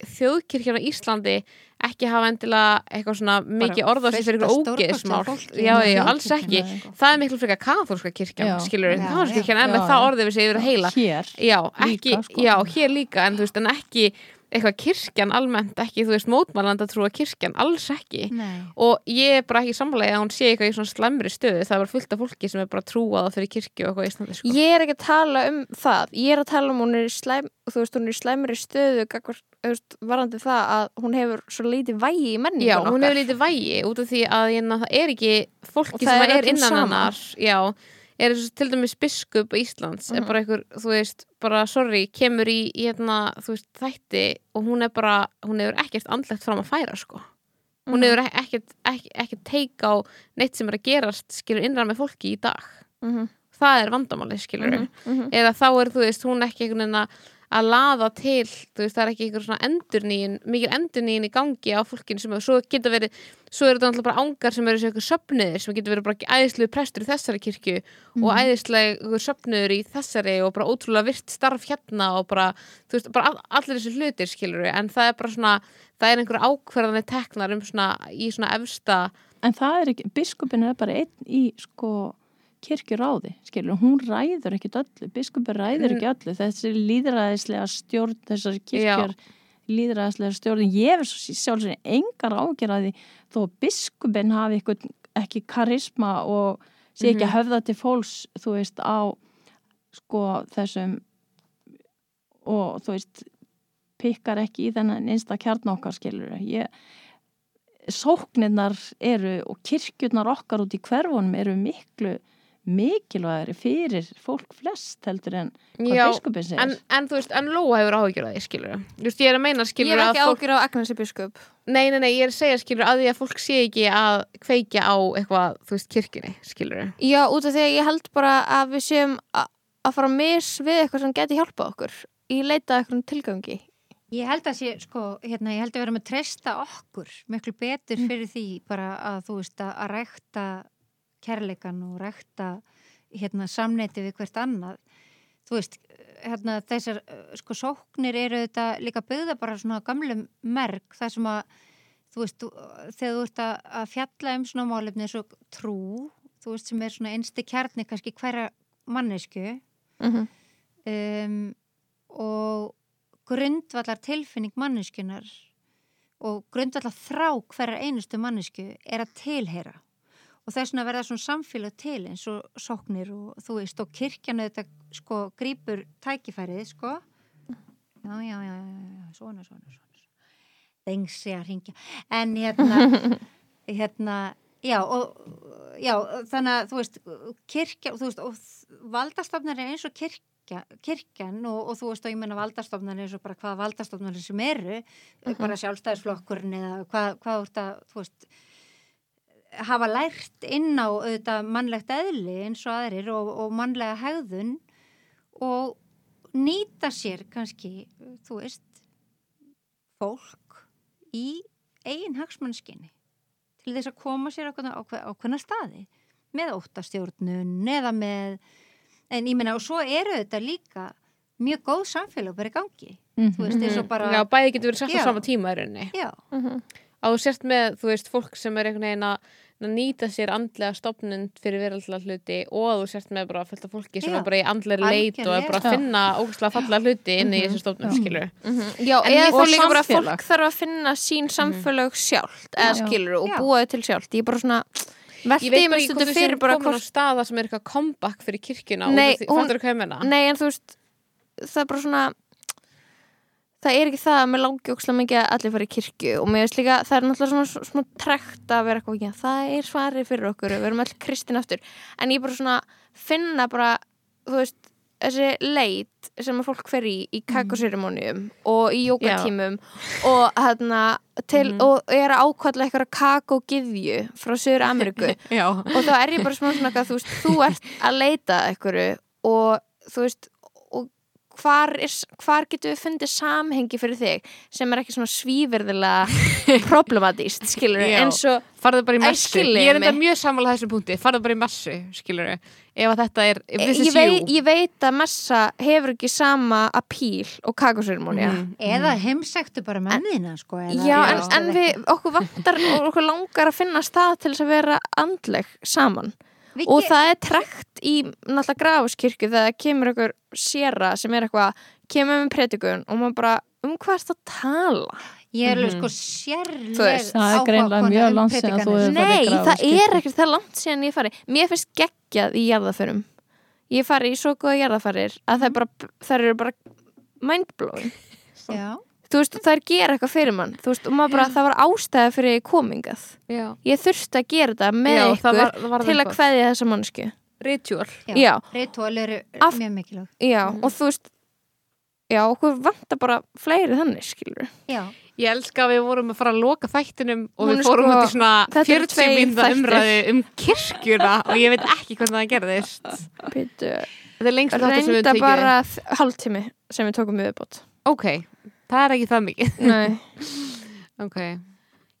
þjóðkirkjan á Íslandi ekki hafa endilega eitthvað svona mikið orð á sig fyrir stórkostlegu fólki já, í já, alls ekki það er miklu frekar kathólska kirkjan, Já. skilur kirkjan er já. með það orðið við sig yfir að heila Hér, já, ekki, Líka, sko. já, hér líka en þú veist, en ekki eitthvað kirkjan almennt, ekki, þú veist, mótmælanda trúa kirkjan, alls ekki Nei. og ég er bara ekki samlega að hún sé eitthvað í svona slæmri stöðu, það bara fullt af fólki sem er bara trúað á fyrir kirkju og eitthvað í Íslandi sko. ég er ekki að tala um það Ég er að tala um hún er í slæm þú veist, hún er í slæmri stöðu þú veist, varandi það að hún hefur svo lítið vægi í menningun Já, okkar hún hefur lítið vægi út af því að hérna, það er ekki fólki sem er innan sama. hennar Já, er þessu til dæmis biskup Íslands er Mhm. bara einhver, þú veist, bara sorry, kemur í, í hérna, þú veist, þætti og hún er bara, hún hefur ekkert andlegt fram að færa, sko hún Mhm. hefur ek- ekkert, ekkert, ekkert teika á neitt sem er að gerast, skilur innra með fólki í dag Mhm, það er vandamálið, skilur mhm, mhm. eða þá er, þú veist, hún ekki einhvern veginn að að laða til, þú veist, það er ekki einhver svona endurnýjun, mikil endurnýjun í gangi á fólkinu sem, svo geta verið svo eru þetta náttúrulega bara ángar sem eru eitthvað söfnuðir sem getur verið bara æðislu prestur í þessari kirkju og æðislega söfnuður í þessari og bara ótrúlega virt starf hérna og bara, þú veist, bara all, allir þessu hlutir skilur við, en það er bara svona það er einhver ákverðanir teknar um svona í svona efsta en það er ekki, biskupin er bara einn í sko kirkjuráði, skilur, hún ræður ekki öllu, biskupin ræður ekki öllu þessi líðræðislega stjórn þessari kirkjar líðræðislega stjórn ég hefur svo sjálfsögni engar ágjörði þó biskupin hafi eitthvað, ekki karisma og sé ekki að höfða til fólks þú veist á sko þessum og þú veist pikkar ekki í þennan einsta kjarn okkar skilur ég sóknirnar eru og kirkjurnar okkar út í hverfunum eru miklu mikilvægari fyrir fólk flest heldur en hvað Já, biskupin segir. en, en þú veist, en Lóa hefur áhyggjur að því skilur veist, ég er að meina Ég skilur hef að ekki fólk ágjur á Agnesi biskup. Nei, nei, nei, ég er að segja skilur að því að fólk sé ekki að kveikja á eitthvað, þú veist, kirkjunni, skilur Já, út af því að ég held bara að við séum a- að fara að mis við eitthvað sem geti hjálpað okkur í leita að eitthvað tilgangi. Ég held að sé, sko, hérna, ég held að vera með treysta okkur miklu betur fyrir því bara að þú veist að, að rækta kærleikan og rækta hérna samneiti við hvert annað. Þú veist, hérna þessar sko sóknir eru þetta líka byggða bara svona gamlum merk þar sem að þú veist, þegar þú ert að, fjalla um svona málefni eins og trú, þú veist, sem er svona einsti kjarni kannski hverja mannesku mm -hmm. um, og grundvallar tilfinning manneskunar og grundvallar þrá hverjar einustu mannesku er að tilheyra og þess vegna verða svona samfélag til eins og sóknir og þú veist og kirkjan auðvitað sko grípur tækifærið sko. Já, já, já, já, svona, svona, svona þengsi að ringja en hérna hérna, já og já, þannig að þú veist kirkja, þú veist, og valdastofnar er eins og kirkja, kirkjan og, og þú veist, og ég menna valdastofnar eins og bara hvaða valdastofnar sem eru bara sjálfstæðisflokkurinn eða hvað, hvað úr það, þú veist hafa lært inn á auðvitað mannlegt eðli eins og aðrir og, og mannlega hegðun og nýta sér kannski, þú veist fólk í eigin hagsmannskinni til þess að koma sér á ákveðna staði með óttastjórnun eða með en ég meina og svo eru þetta líka mjög góð samfélag bara í gangi. Þú veist eins og bara Já, bæði getur verið sett á sama tíma í rauninni. Já, á þú sért með, þú veist, fólk sem er einhvern veginn að nýta sér andlega stopnund fyrir veraldlega hluti og þú sért með bara fullt af fólki sem Já. er bara í andlega leit og er bara að finna ógustlega fallega hluti inn í þessu stopnund, skilur Já, En eða ég- þá og líka bara fólk þarf að finna sín samfélag sjálft eða skilur og búa þau til sjálft. Ég er bara svona Ég veldi veit ég bara ekki hvort séum bara komin á hvort staða sem er eitthvað comeback fyrir kirkjuna Nei, og þú fattur hvað ég menna Nei, en þú veist það er bara svona það er ekki það að mér langi ókslega mikið að allir fara í kirkju og mér veist líka það er náttúrulega svona, svona, svona trekt að vera eitthvað ekki. Það er svarið fyrir okkur, við erum allir kristin aftur. En ég bara svona finna bara þú veist, þessi leit sem að fólk fer í, í kakoserimónium og í jókatímum og hérna til, og er að ákvæðla eitthvað kakógiðju frá Söður Ameríku Já, og þá er ég bara smá svona að þú veist, þú ert að leita að einhverju og þú veist hvar, er, hvar getur við fundið samhengi fyrir þig sem er ekki svona svíverðilega problematíst, skilur Já. eins og farðu bara í skiljiði Ég er enda mjög sammála þessum punkti, farðu bara í messu skilur ef að þetta er if this ég, is vei, you. ég veit að messa hefur ekki sama apíl og kakoserimónia Mhm. eða heimsæktu bara mömmina sko eða, Já, en, en við, okkur vantar og okkur langar að finna stað til þess að vera andleg saman Við og það er trekt í náttúrulega grafuskirkju þegar kemur einhver séra sem er eitthvað, kemur með predikun og maður bara, um hvað ertu að tala? ég er alveg Mhm. sko sérleg Þú veist, það er greinilega áhugakona mjög um langt síðan þú predikanir. hefur farið í Nei, það er ekkert það langt síðan ég fari Mér finnst geggjað í jarðaförum Ég fari í svo góða jarðafarir að það, er bara, það eru bara mindblowing já, Þú veist, það er gera eitthvað fyrir mann. Þú veist, og maður bara, það var ástæða fyrir komingað Já, Ég þurfti að gera þetta með Já, það ykkur var- það var til að eitthvað. kveðja þessa mannsku ritual já, Já. ritual eru Af- mjög mikilvæg. Já, og þú veist Já, okkur vantar bara fleiri þannig, skilur já, Ég elska að við vorum að fara að loka þættinum og Hún við er fórum sko- út í svona þetta eru 40 tveir mínúta þættir. umræði um kirkjuna og ég veit ekki hvernig það gerðist. Pítu, Þetta er lengst þáttur sem við reynda tekið. bara hálftími sem við tókum viðbót Ok, það er ekki það mikið. Nei. Ok,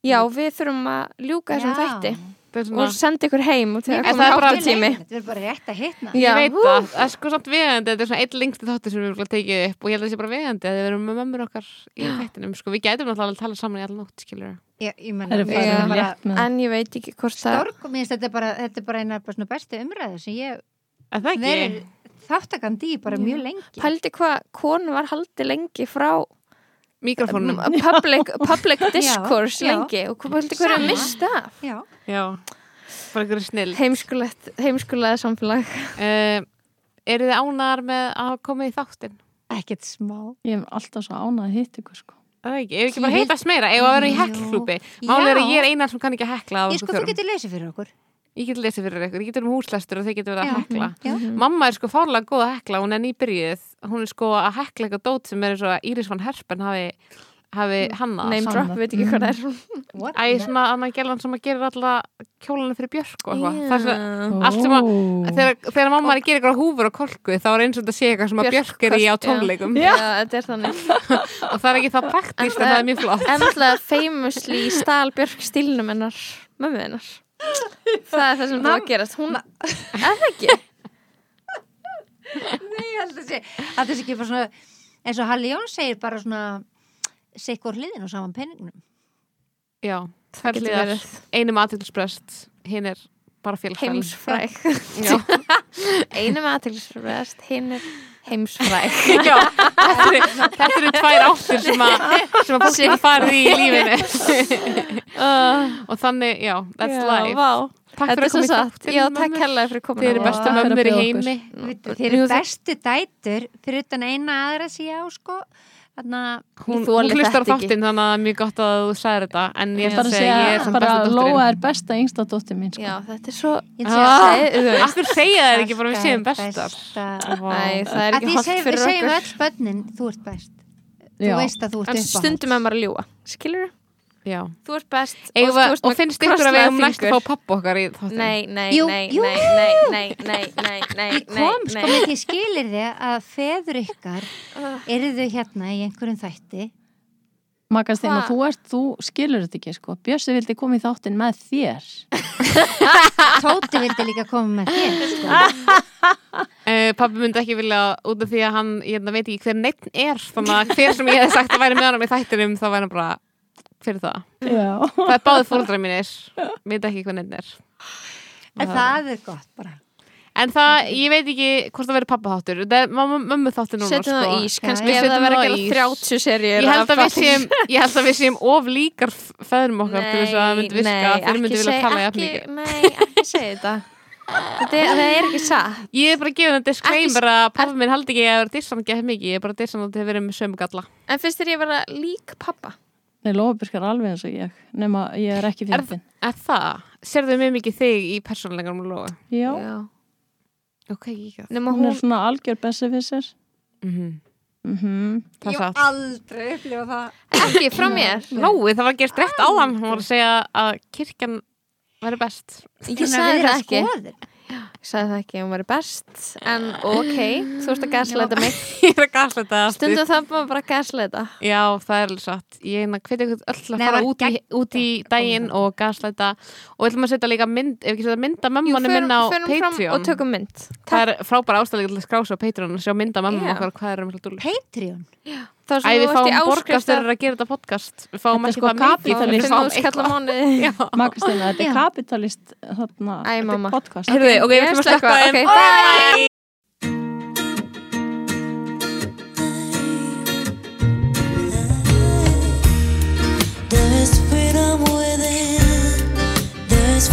Já, við þurfum að ljúka þessum Já. þætti. Er og senda ykkur heim og það er bara- hálftími þetta er bara rétt að hitna. Já, Ég veit það. Er sko samt viðandi þetta er svona eitt lengsti þáttur sem við erum tekið upp og ég held að það sé bara viðandi að við erum með mömmur okkar í þættinum, sko, við gætum náttúrulega að tala saman í alla nótt, skilur ég, er farið erum bara En ég veit ekki hvort það stork og minnst þetta er bara, þetta er bara eina bestu umræðu sem ég Er það ekki? verið þáttakandi í bara Já. mjög lengi. Pældi hvað konu var haldið lengi frá Mikrofónum public, public discourse já. lengi. Og hvað pældi hverju að mista já, Já, bara einhverju snill Heimskulegt, heimskulega samfélag. Uh, Eru þið ánar með að komið í þáttin? ekkert smá. Ég hef alltaf svo ánað að hitta ykkur sko. Er Það ekki, ef ekki bara heitast meira, ef að vera í hekklúpi Málið er að ég er einar sem kann ekki að hekla af ég sko, þú getur lesið fyrir okkur Ég get lesið fyrir ykkur, ég getur um húslestur og þið getur verið að hekla. Já, Mamma er sko fárlega góð að hekla, hún er nýbyrjuð. Hún er sko að hekla eitthvað dót sem er eins og að Íris van Herpen hafi, hafi hannað. Name drop, veit ekki hvað það er. What? Æ, svona annan gælan sem að gera alla kjólanu fyrir Björk og eitthvað. Það er svona- Allt sem að- Ó. Þegar, þegar mamma er að gera eitthvað húfur og kolku þá er eins og þetta sé eitthvað sem að Björk er í á tónleikum. Já, þetta er þannig. Og það er ekki það praktíst en það er mjög flott. En alltaf famously stál Björk stílnum hennar mömmu hennar Það er það sem það að gerast. Hún, er það ekki? Nei, ég held að sé að þessi ekki bara svona eins og Halli Jón segir bara svona sikkur hliðin og saman penningnum Já, Það er getur hliðar verið. einum aðtilsprest hinn er bara félgfæl Heimsfræk Já, Einu með aðtilsfræst, hinn er heimsfræk Já þetta, eru, þetta eru tvær áttir sem að, sem að fólk getur farið í lífinu. Og þannig, já, that's Já, life. vá. Takk Þetta fyrir er að svo koma í satt. þáttinn, Já, takk mömmur. hérlega fyrir komin Þið eru bestu mömmur í heimi. Veitu, Þeir eru bestu dætur fyrir utan eina aðra síðan á sko Hún, hún hlustar þáttinn þannig að það er mjög gott að þú sagðir þetta en ég ætla að segja að ég er bara besta að dóttirinn Lóa er besta yngsta dóttir mín sko. Já, þetta er svo ég Ah. Akkur segja þær ekki bara við bestar besta. Æ, það er ekki segjum, fyrir við segjum okkur öll börnin Þú ert best. Þú veist að þú ert En upp stundum er maður að ljúa Skilur þú? Já. Þú ert best ert og með finnst ykkur að við hefum næst að fá pappa okkar í þáttinn? Nei, nei, Jú, nei, jú, nei, nei, nei, nei, nei, nei, Ég kom nei, sko því skilir þið að feður ykkar eru þau hérna í einhverjum þætti. Magastinn og þú ert, þú skilur þetta ekki sko. Bjössi vildi koma í þáttinn með þér. Tóti vildi líka koma með þér sko. Uh, pappi myndi ekki vilja út af því að hann, ég veit ekki hver neitt er þannig að hver sem ég hef sagt að væri með hann í þættinum þá væri hann bara fyrir það. Já. Það er báðið fóldra mínir. Veit ekki neitt er. En það er gott bara. En það, ég veit ekki hvort það verður pappa þáttur það er mamma- mömmu þáttur núna Setjum það á sko. ís, Já, kannski það Setjum það á að ís. gera 30 serjur ég held að við séum ég held að við séum of líkar feðrum okkar til þess að það myndi virka. að þeir myndi vilja tala jafn mikið. Nei, ekki segja þetta. Þetta er, það er ekki satt. Ég er bara að gefa það disclaimer að pappa er- minn haldi ekki að vera dissan ekki mikið, ég er bara dissan að þetta hefur verið með sömu galla. En finnst þér ég vera lík pappa? Nei, Lóabjörg er alveg eins og ég nema ég er ekki Er- fyndin. er það? Serðu mjög mikið þig í persónleikarum og lofa? Já, ok, ég ekki Nefna hún hún er svona algjör besefisser mm -hmm. mm það er Ég hef aldrei upplifa það. Ekki frá mér. Lói, það var gerst rétt áðan. Hún var að segja að kirkjan væri best. Ég sagði það ekki. skoður. Ég sagði það ekki, hún væri best En ok, þú ert að gasleita mig. Ég er að þetta aftur. Stundum það maður bara að gasleita já, það er alveg satt. Ég er að hvetja ykkur öll að Nei, fara var út í, út í daginn og gaslæta og við ætlum að setja líka mynd ef ekki setja mynd að mömmunum minna á Patreon og tökum mynd. Það er frábæra ástæðlega til að skrása á Patreon og sjá mynd að mömmum Já. okkar hvað er um Patreon? Það Æ, sem þú við ert í fáum borgast áskrift fyrir að gera þetta podcast. Við fáum ekki sko það mikið. þetta er kapitalist þarna, Æ, þetta mamma. er podcast. Heyrðu, ok, við ætlum að slökka ok, bye.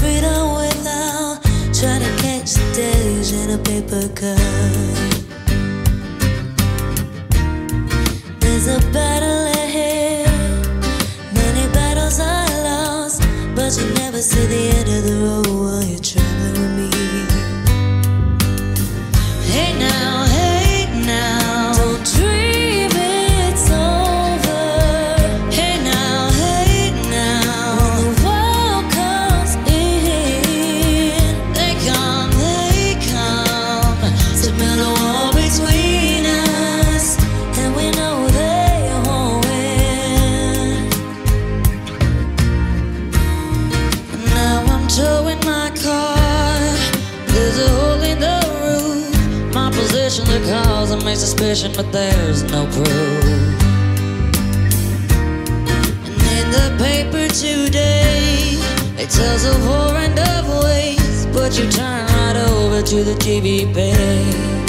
Freedom without. Trying to catch days in a paper cup. A battle ahead, many battles lost, but you never see the end of the road while you're traveling suspicion, but there's no proof. And in the paper today, it tells war and of ways, But you turn right over to the TV page.